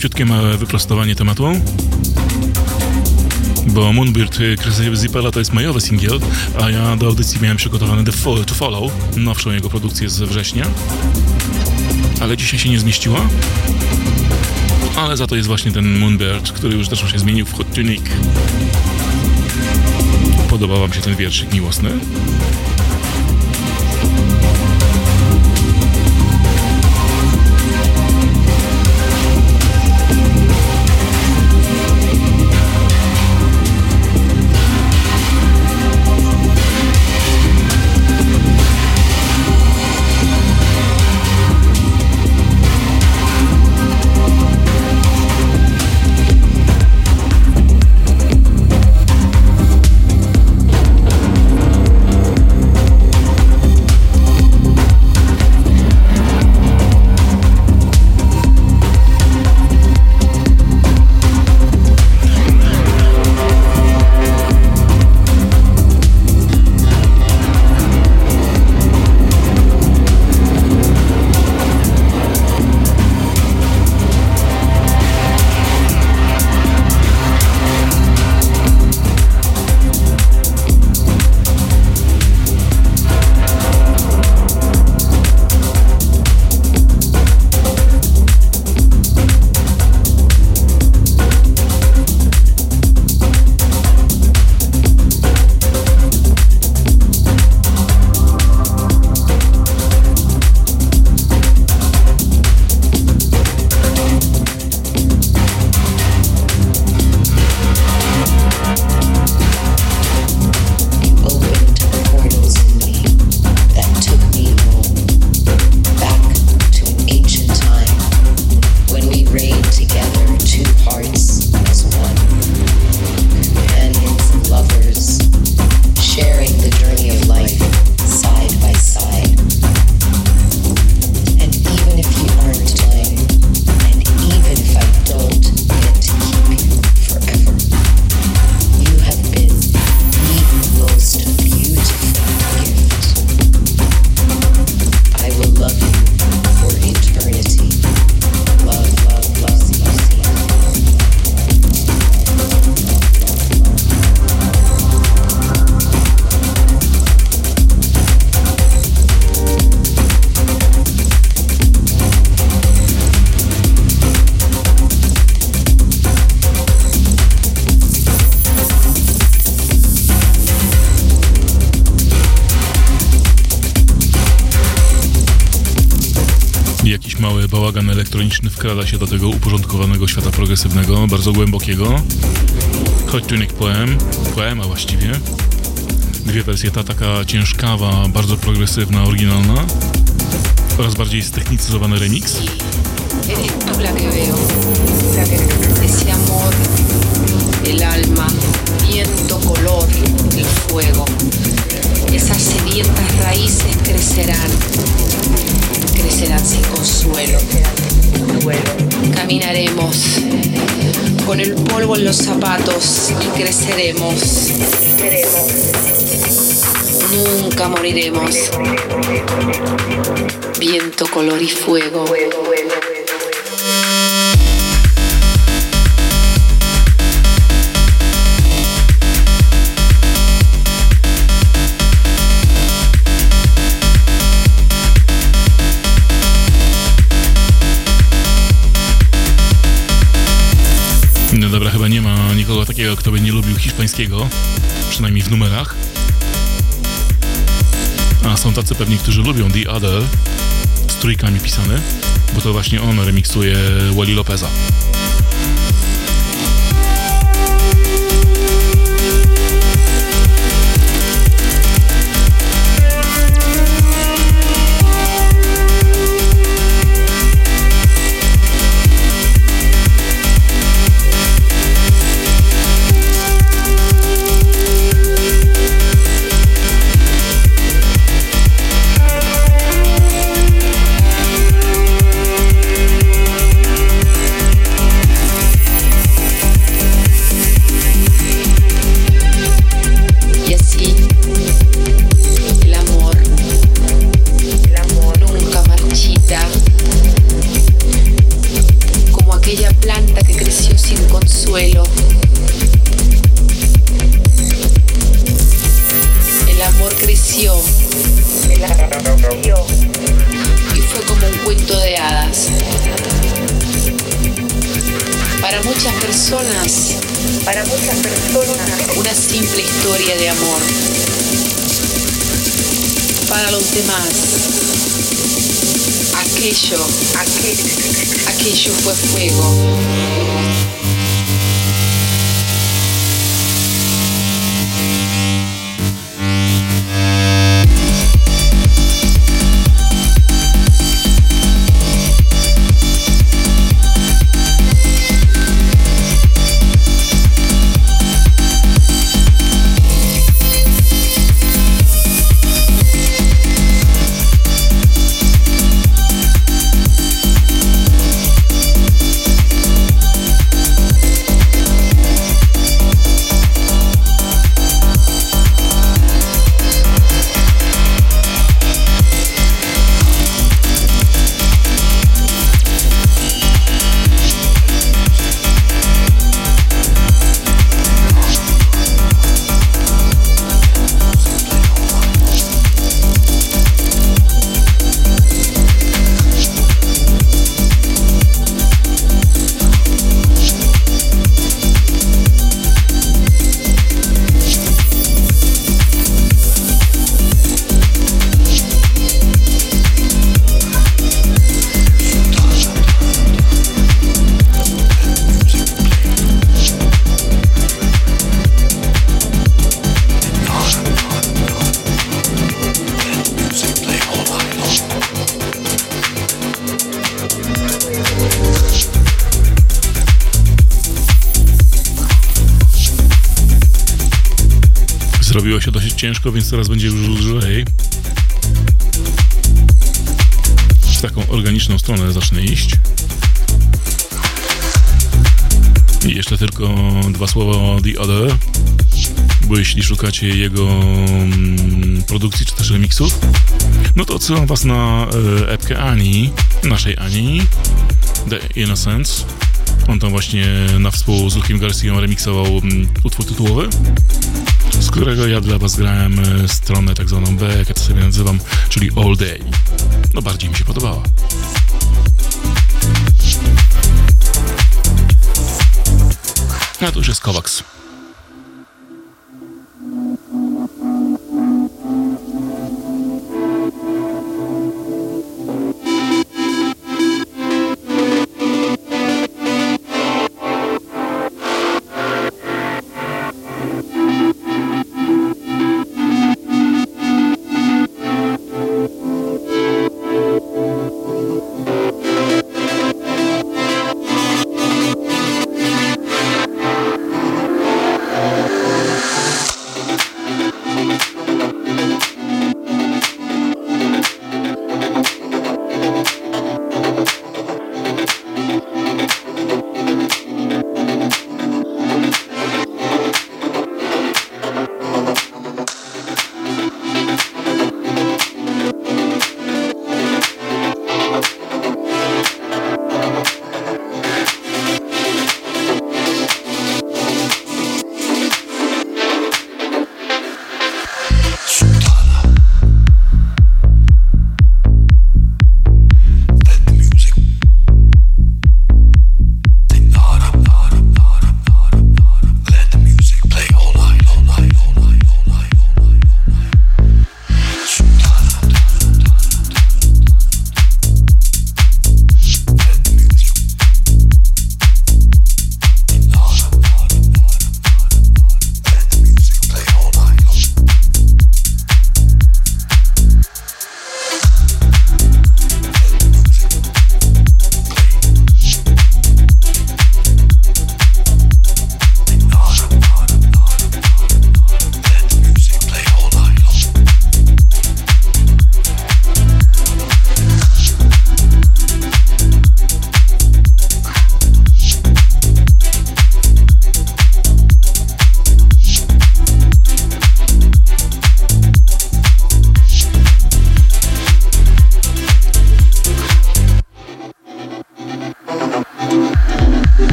Szybciutkie małe wyprostowanie tematu. Bo Moonbird y, Chrisa Zippela to jest majowy singiel, a ja do audycji miałem przygotowany The Fo- To Follow, nowszą jego produkcję z września. Ale dzisiaj się nie zmieściła. Ale za to jest właśnie ten Moonbird, który już zresztą się zmienił w Hot Tunic. Podobał wam się ten wierszyk miłosny? Elektroniczny wkrada się do tego uporządkowanego świata progresywnego, bardzo głębokiego. Hot Tunic Poem, poema właściwie. Dwie wersje, ta taka ciężkawa, bardzo progresywna, oryginalna oraz bardziej ztechnicyzowany remix. Amor, el alma, viento, color, el fuego. Esas sedientas raíces crecerán, crecerán sin consuelo. Caminaremos con el polvo en los zapatos y creceremos. Nunca moriremos. Viento, color y fuego. Takiego, kto by nie lubił hiszpańskiego, przynajmniej w numerach. A są tacy pewnie, którzy lubią The Other, z trójkami pisane, bo to właśnie on remiksuje Wally Lopeza. Ciężko, więc teraz będzie już lżej. W taką organiczną stronę zacznę iść. I jeszcze tylko dwa słowa o The Other, bo jeśli szukacie jego mm, produkcji czy też remixów, no to odsyłam was na e, epkę Ani, naszej Ani, The Innocence. On tam właśnie na współ z Lukiem Garcją remiksował mm, utwór tytułowy z którego ja dla was grałem e, stronę tak zwaną B, jak ja to sobie nazywam, czyli All Day. No bardziej mi się podobała. A to już jest Kovacs.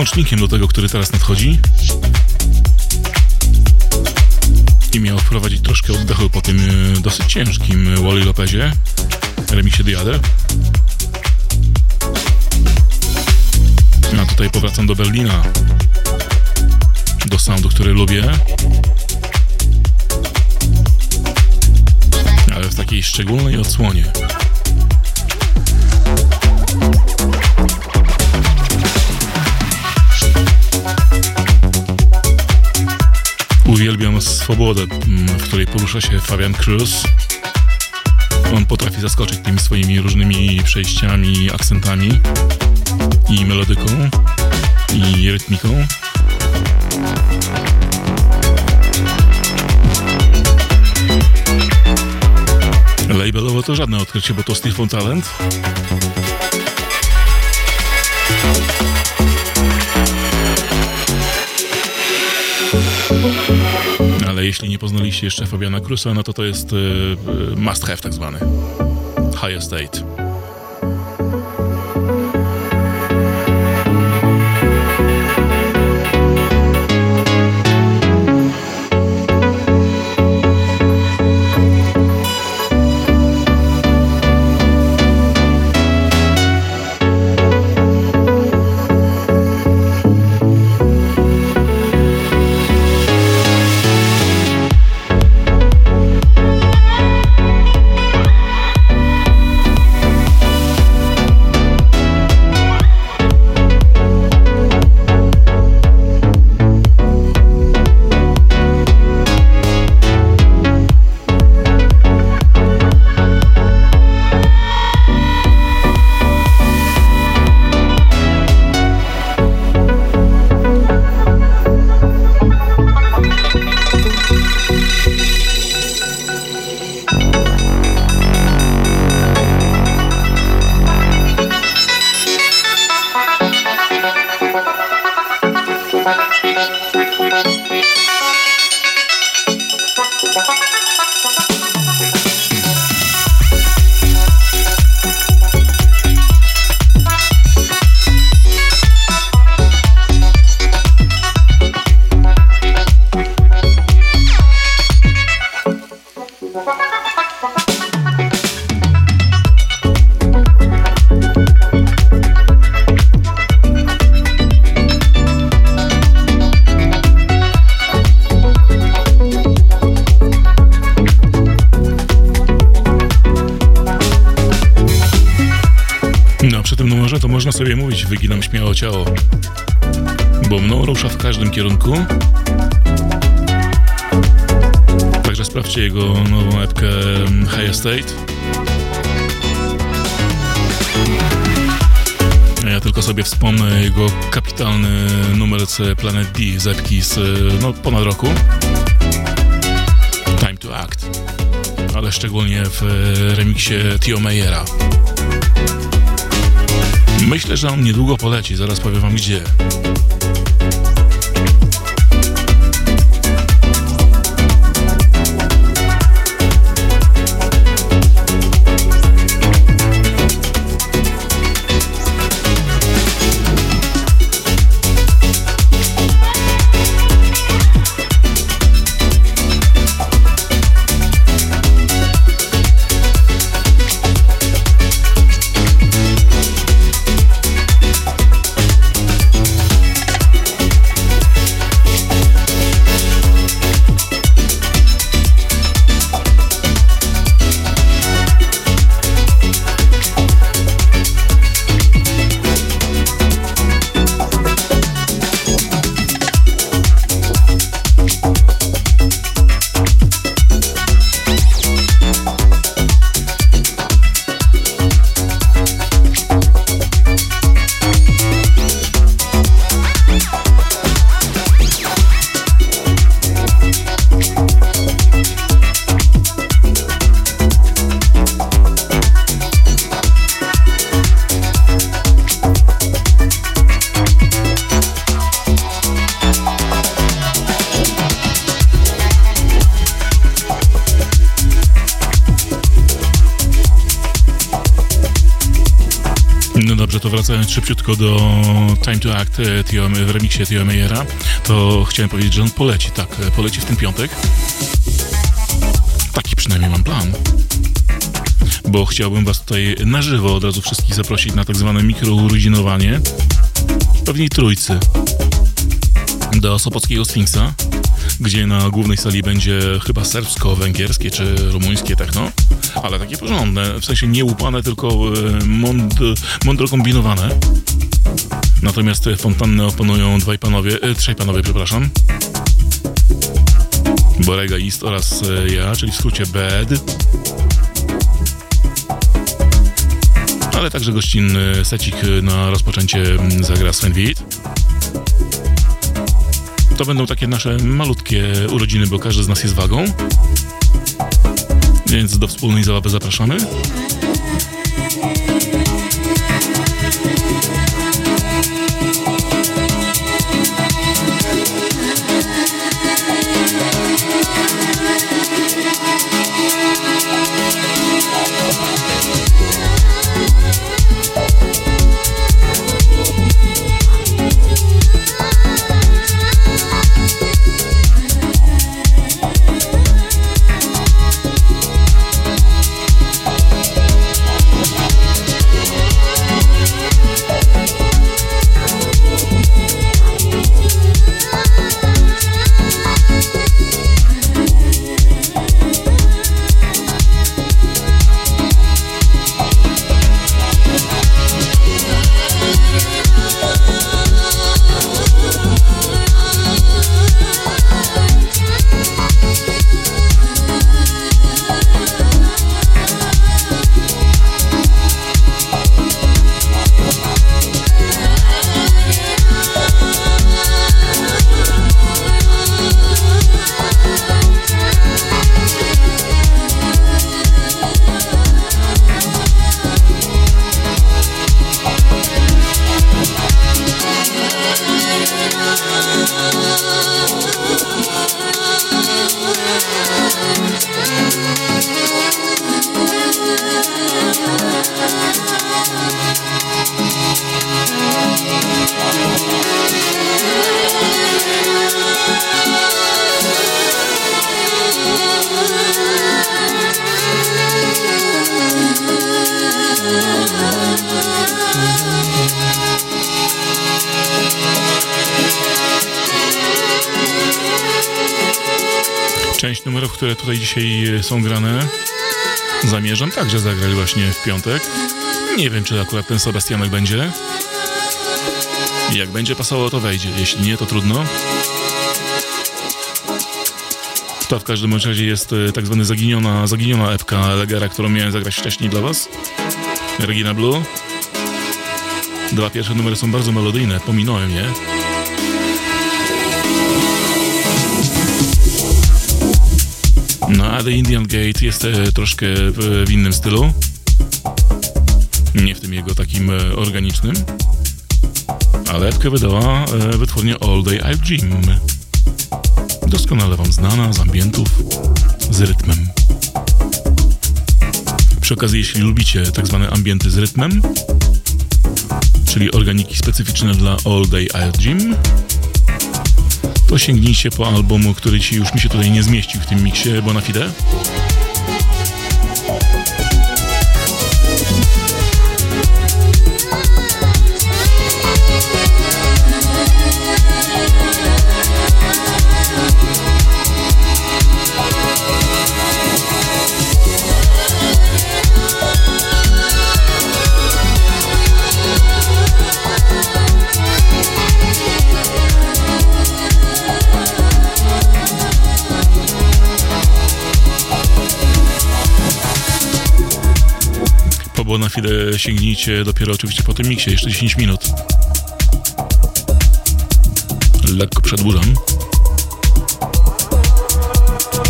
Jest tylko łącznikiem do tego, który teraz nadchodzi. I miał wprowadzić troszkę oddechu po tym e, dosyć ciężkim Wally Lopezie, remiksie The Other. A tutaj powracam do Berlina, do soundu, który lubię. Ale w takiej szczególnej odsłonie. Swobodę, mm, w której porusza się Fabian Cruz. On potrafi zaskoczyć tymi swoimi różnymi przejściami, akcentami i melodyką i rytmiką. Labelowo to żadne odkrycie, bo to Steel von Talent. Jeśli nie poznaliście jeszcze Fabiana Crusa, no to to jest y, y, must have tak zwany. High Estate. Można sobie mówić, wyginam śmiało ciało. Bo mną rusza w każdym kierunku. Także sprawdźcie jego nową epkę High Estate. Ja tylko sobie wspomnę jego kapitalny numer z Planet D z epki z no, ponad roku. Time to Act. Ale szczególnie w e, remiksie Tio Meyera. Myślę, że on niedługo poleci, zaraz powiem wam gdzie. Szybciutko do Time to Act e, Tio, w remiksie Tio Meyera, to chciałem powiedzieć, że on poleci, tak, e, poleci w ten piątek. Taki przynajmniej mam plan. Bo chciałbym was tutaj na żywo od razu wszystkich zaprosić na tak zwane mikrourodzinowanie pewnej trójcy do Sopockiego Sfinksa, gdzie na głównej sali będzie chyba serbsko-węgierskie czy rumuńskie techno, ale takie porządne, w sensie nie łupane, tylko e, mąd, mądro kombinowane. Natomiast e, fontannę oponują dwaj panowie, e, trzej panowie, przepraszam. Borega East oraz ja, czyli w skrócie BED. Ale także gościnny secik na rozpoczęcie zagra Sven Witt. To będą takie nasze malutkie urodziny, bo każdy z nas jest wagą. Więc do wspólnej zabawy zapraszamy. Tutaj dzisiaj e, są grane, zamierzam także zagrać właśnie w piątek. Nie wiem, czy akurat ten Sebastianek będzie. Jak będzie pasowało, to wejdzie. Jeśli nie, to trudno. To w każdym razie jest e, tak zwany zaginiona, zaginiona epka Legera, którą miałem zagrać wcześniej dla was. Regina Blue. Dwa pierwsze numery są bardzo melodyjne, pominąłem je. No a The Indian Gate jest e, troszkę w, w innym stylu. Nie w tym jego takim e, organicznym. Ale epkę wydała e, wytwórnia All Day I've Gym. Doskonale wam znana z ambientów, z rytmem. Przy okazji, jeśli lubicie tak zwane ambienty z rytmem, czyli organiki specyficzne dla All Day I've Gym, to sięgnijcie po albumu, który ci już mi się tutaj nie zmieścił w tym miksie Bonafide. Bonafide sięgnijcie dopiero oczywiście po tym miksie, jeszcze 10 minut. Lekko przedłużam.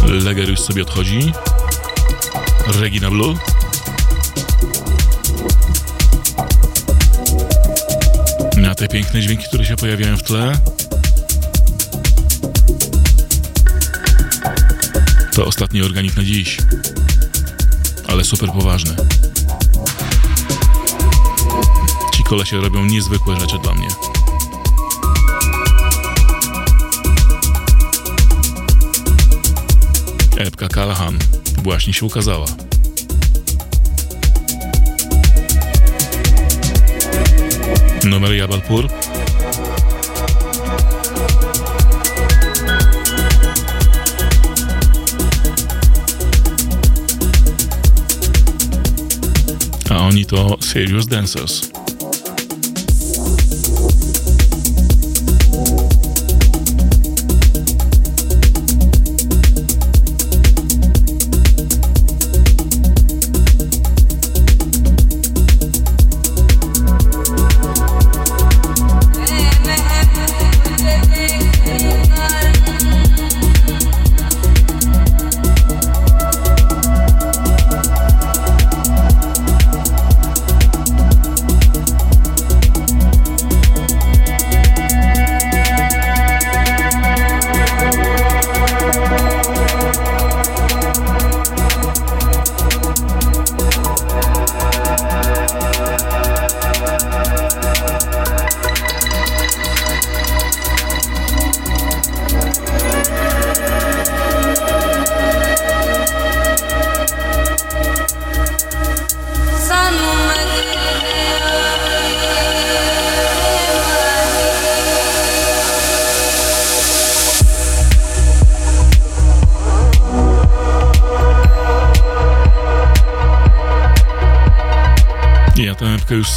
Leger już sobie odchodzi. Regina Blue. Na te piękne dźwięki, które się pojawiają w tle. To ostatni organik na dziś. Ale super poważny. Kolesie robią niezwykłe rzeczy dla mnie. Epka Callahan właśnie się ukazała. Numer Jabalpur. A oni to Serious Dancers.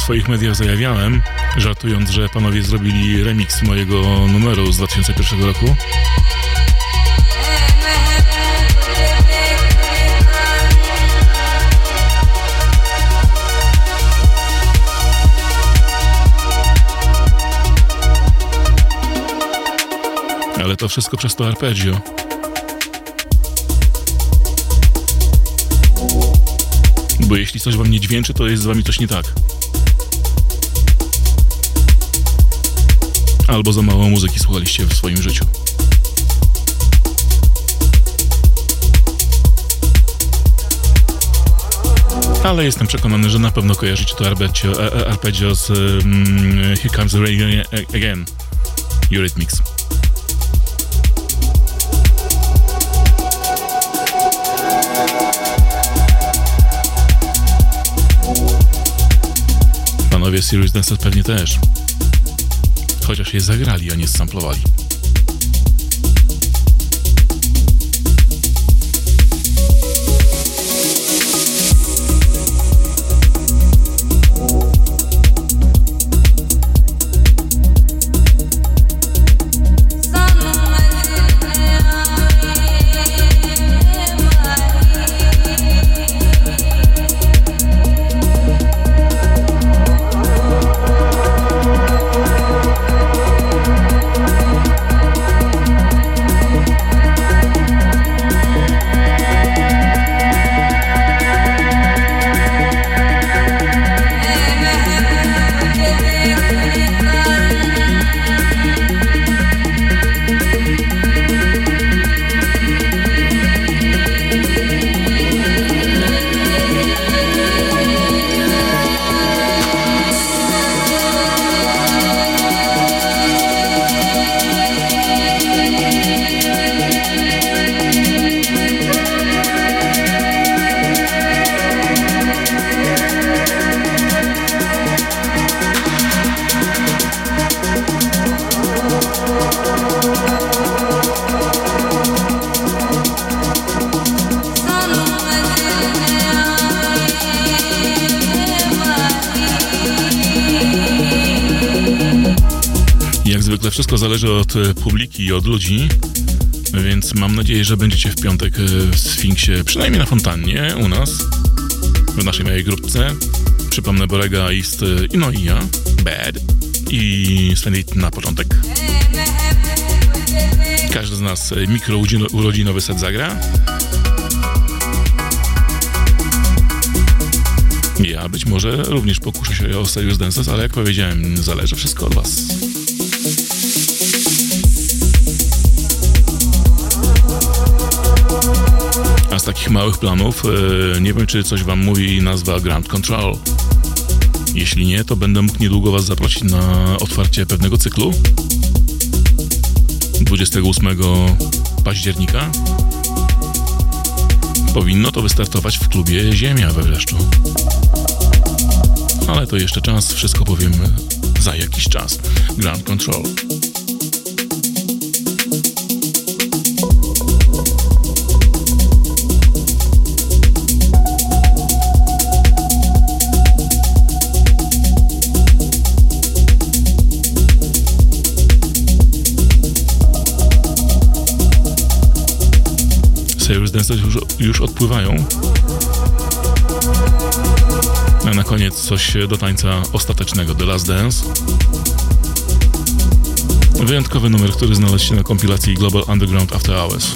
Swoich mediach zajawiałem, żartując, że panowie zrobili remix mojego numeru z 2001 roku. Ale to wszystko przez to arpeggio. Bo jeśli coś wam nie dźwięczy, to jest z wami coś nie tak. Albo za mało muzyki słuchaliście w swoim życiu. Ale jestem przekonany, że na pewno kojarzycie to arpeggio, e, e, arpeggio z mm, Here Comes the Rain Again. Eurythmics. Panowie Serious Dancers pewnie też. Chociaż je zagrali, a nie samplowali. Że będziecie w piątek e, w Sfinksie, przynajmniej na fontannie u nas, w naszej małej grupce. Przypomnę Borega, East, e, no i ja, Bad i Svenit na początek. Każdy z nas e, mikro urodzino- urodzinowy set zagra. Ja być może również pokuszę się o Serious Dances, ale jak powiedziałem, zależy wszystko od was. Z takich małych planów, e, nie wiem czy coś wam mówi nazwa Ground Control. Jeśli nie, to będę mógł niedługo Was zaprosić na otwarcie pewnego cyklu 28 października. Powinno to wystartować w klubie Ziemia we Wreszczu. Ale to jeszcze czas, wszystko powiem za jakiś czas. Ground Control. Dancers już, już odpływają. A na koniec coś do tańca ostatecznego, The Last Dance. Wyjątkowy numer, który znalazł się na kompilacji Global Underground After Hours.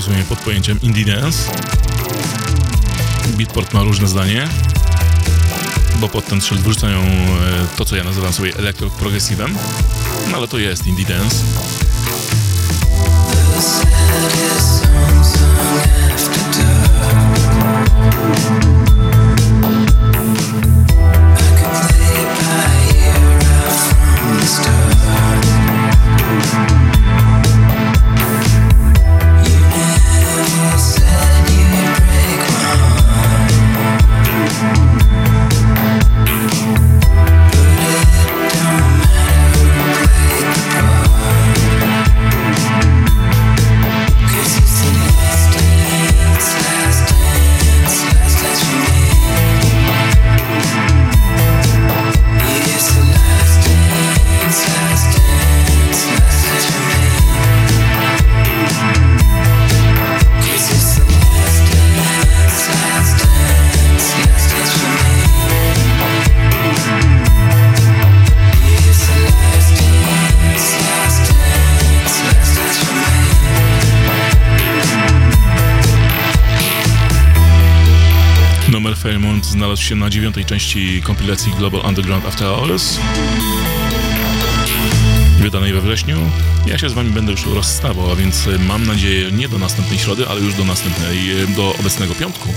Rozumiem pod pojęciem indie dance. Beatport ma różne zdanie, bo pod ten szyld wrzucają e, to, co ja nazywam sobie elektroprogresywem, no ale to jest indie dance. Numer się na dziewiątej części kompilacji Global Underground After Hours. Wydanej we wrześniu. Ja się z wami będę już rozstawał, a więc mam nadzieję nie do następnej środy, ale już do następnej, do obecnego piątku.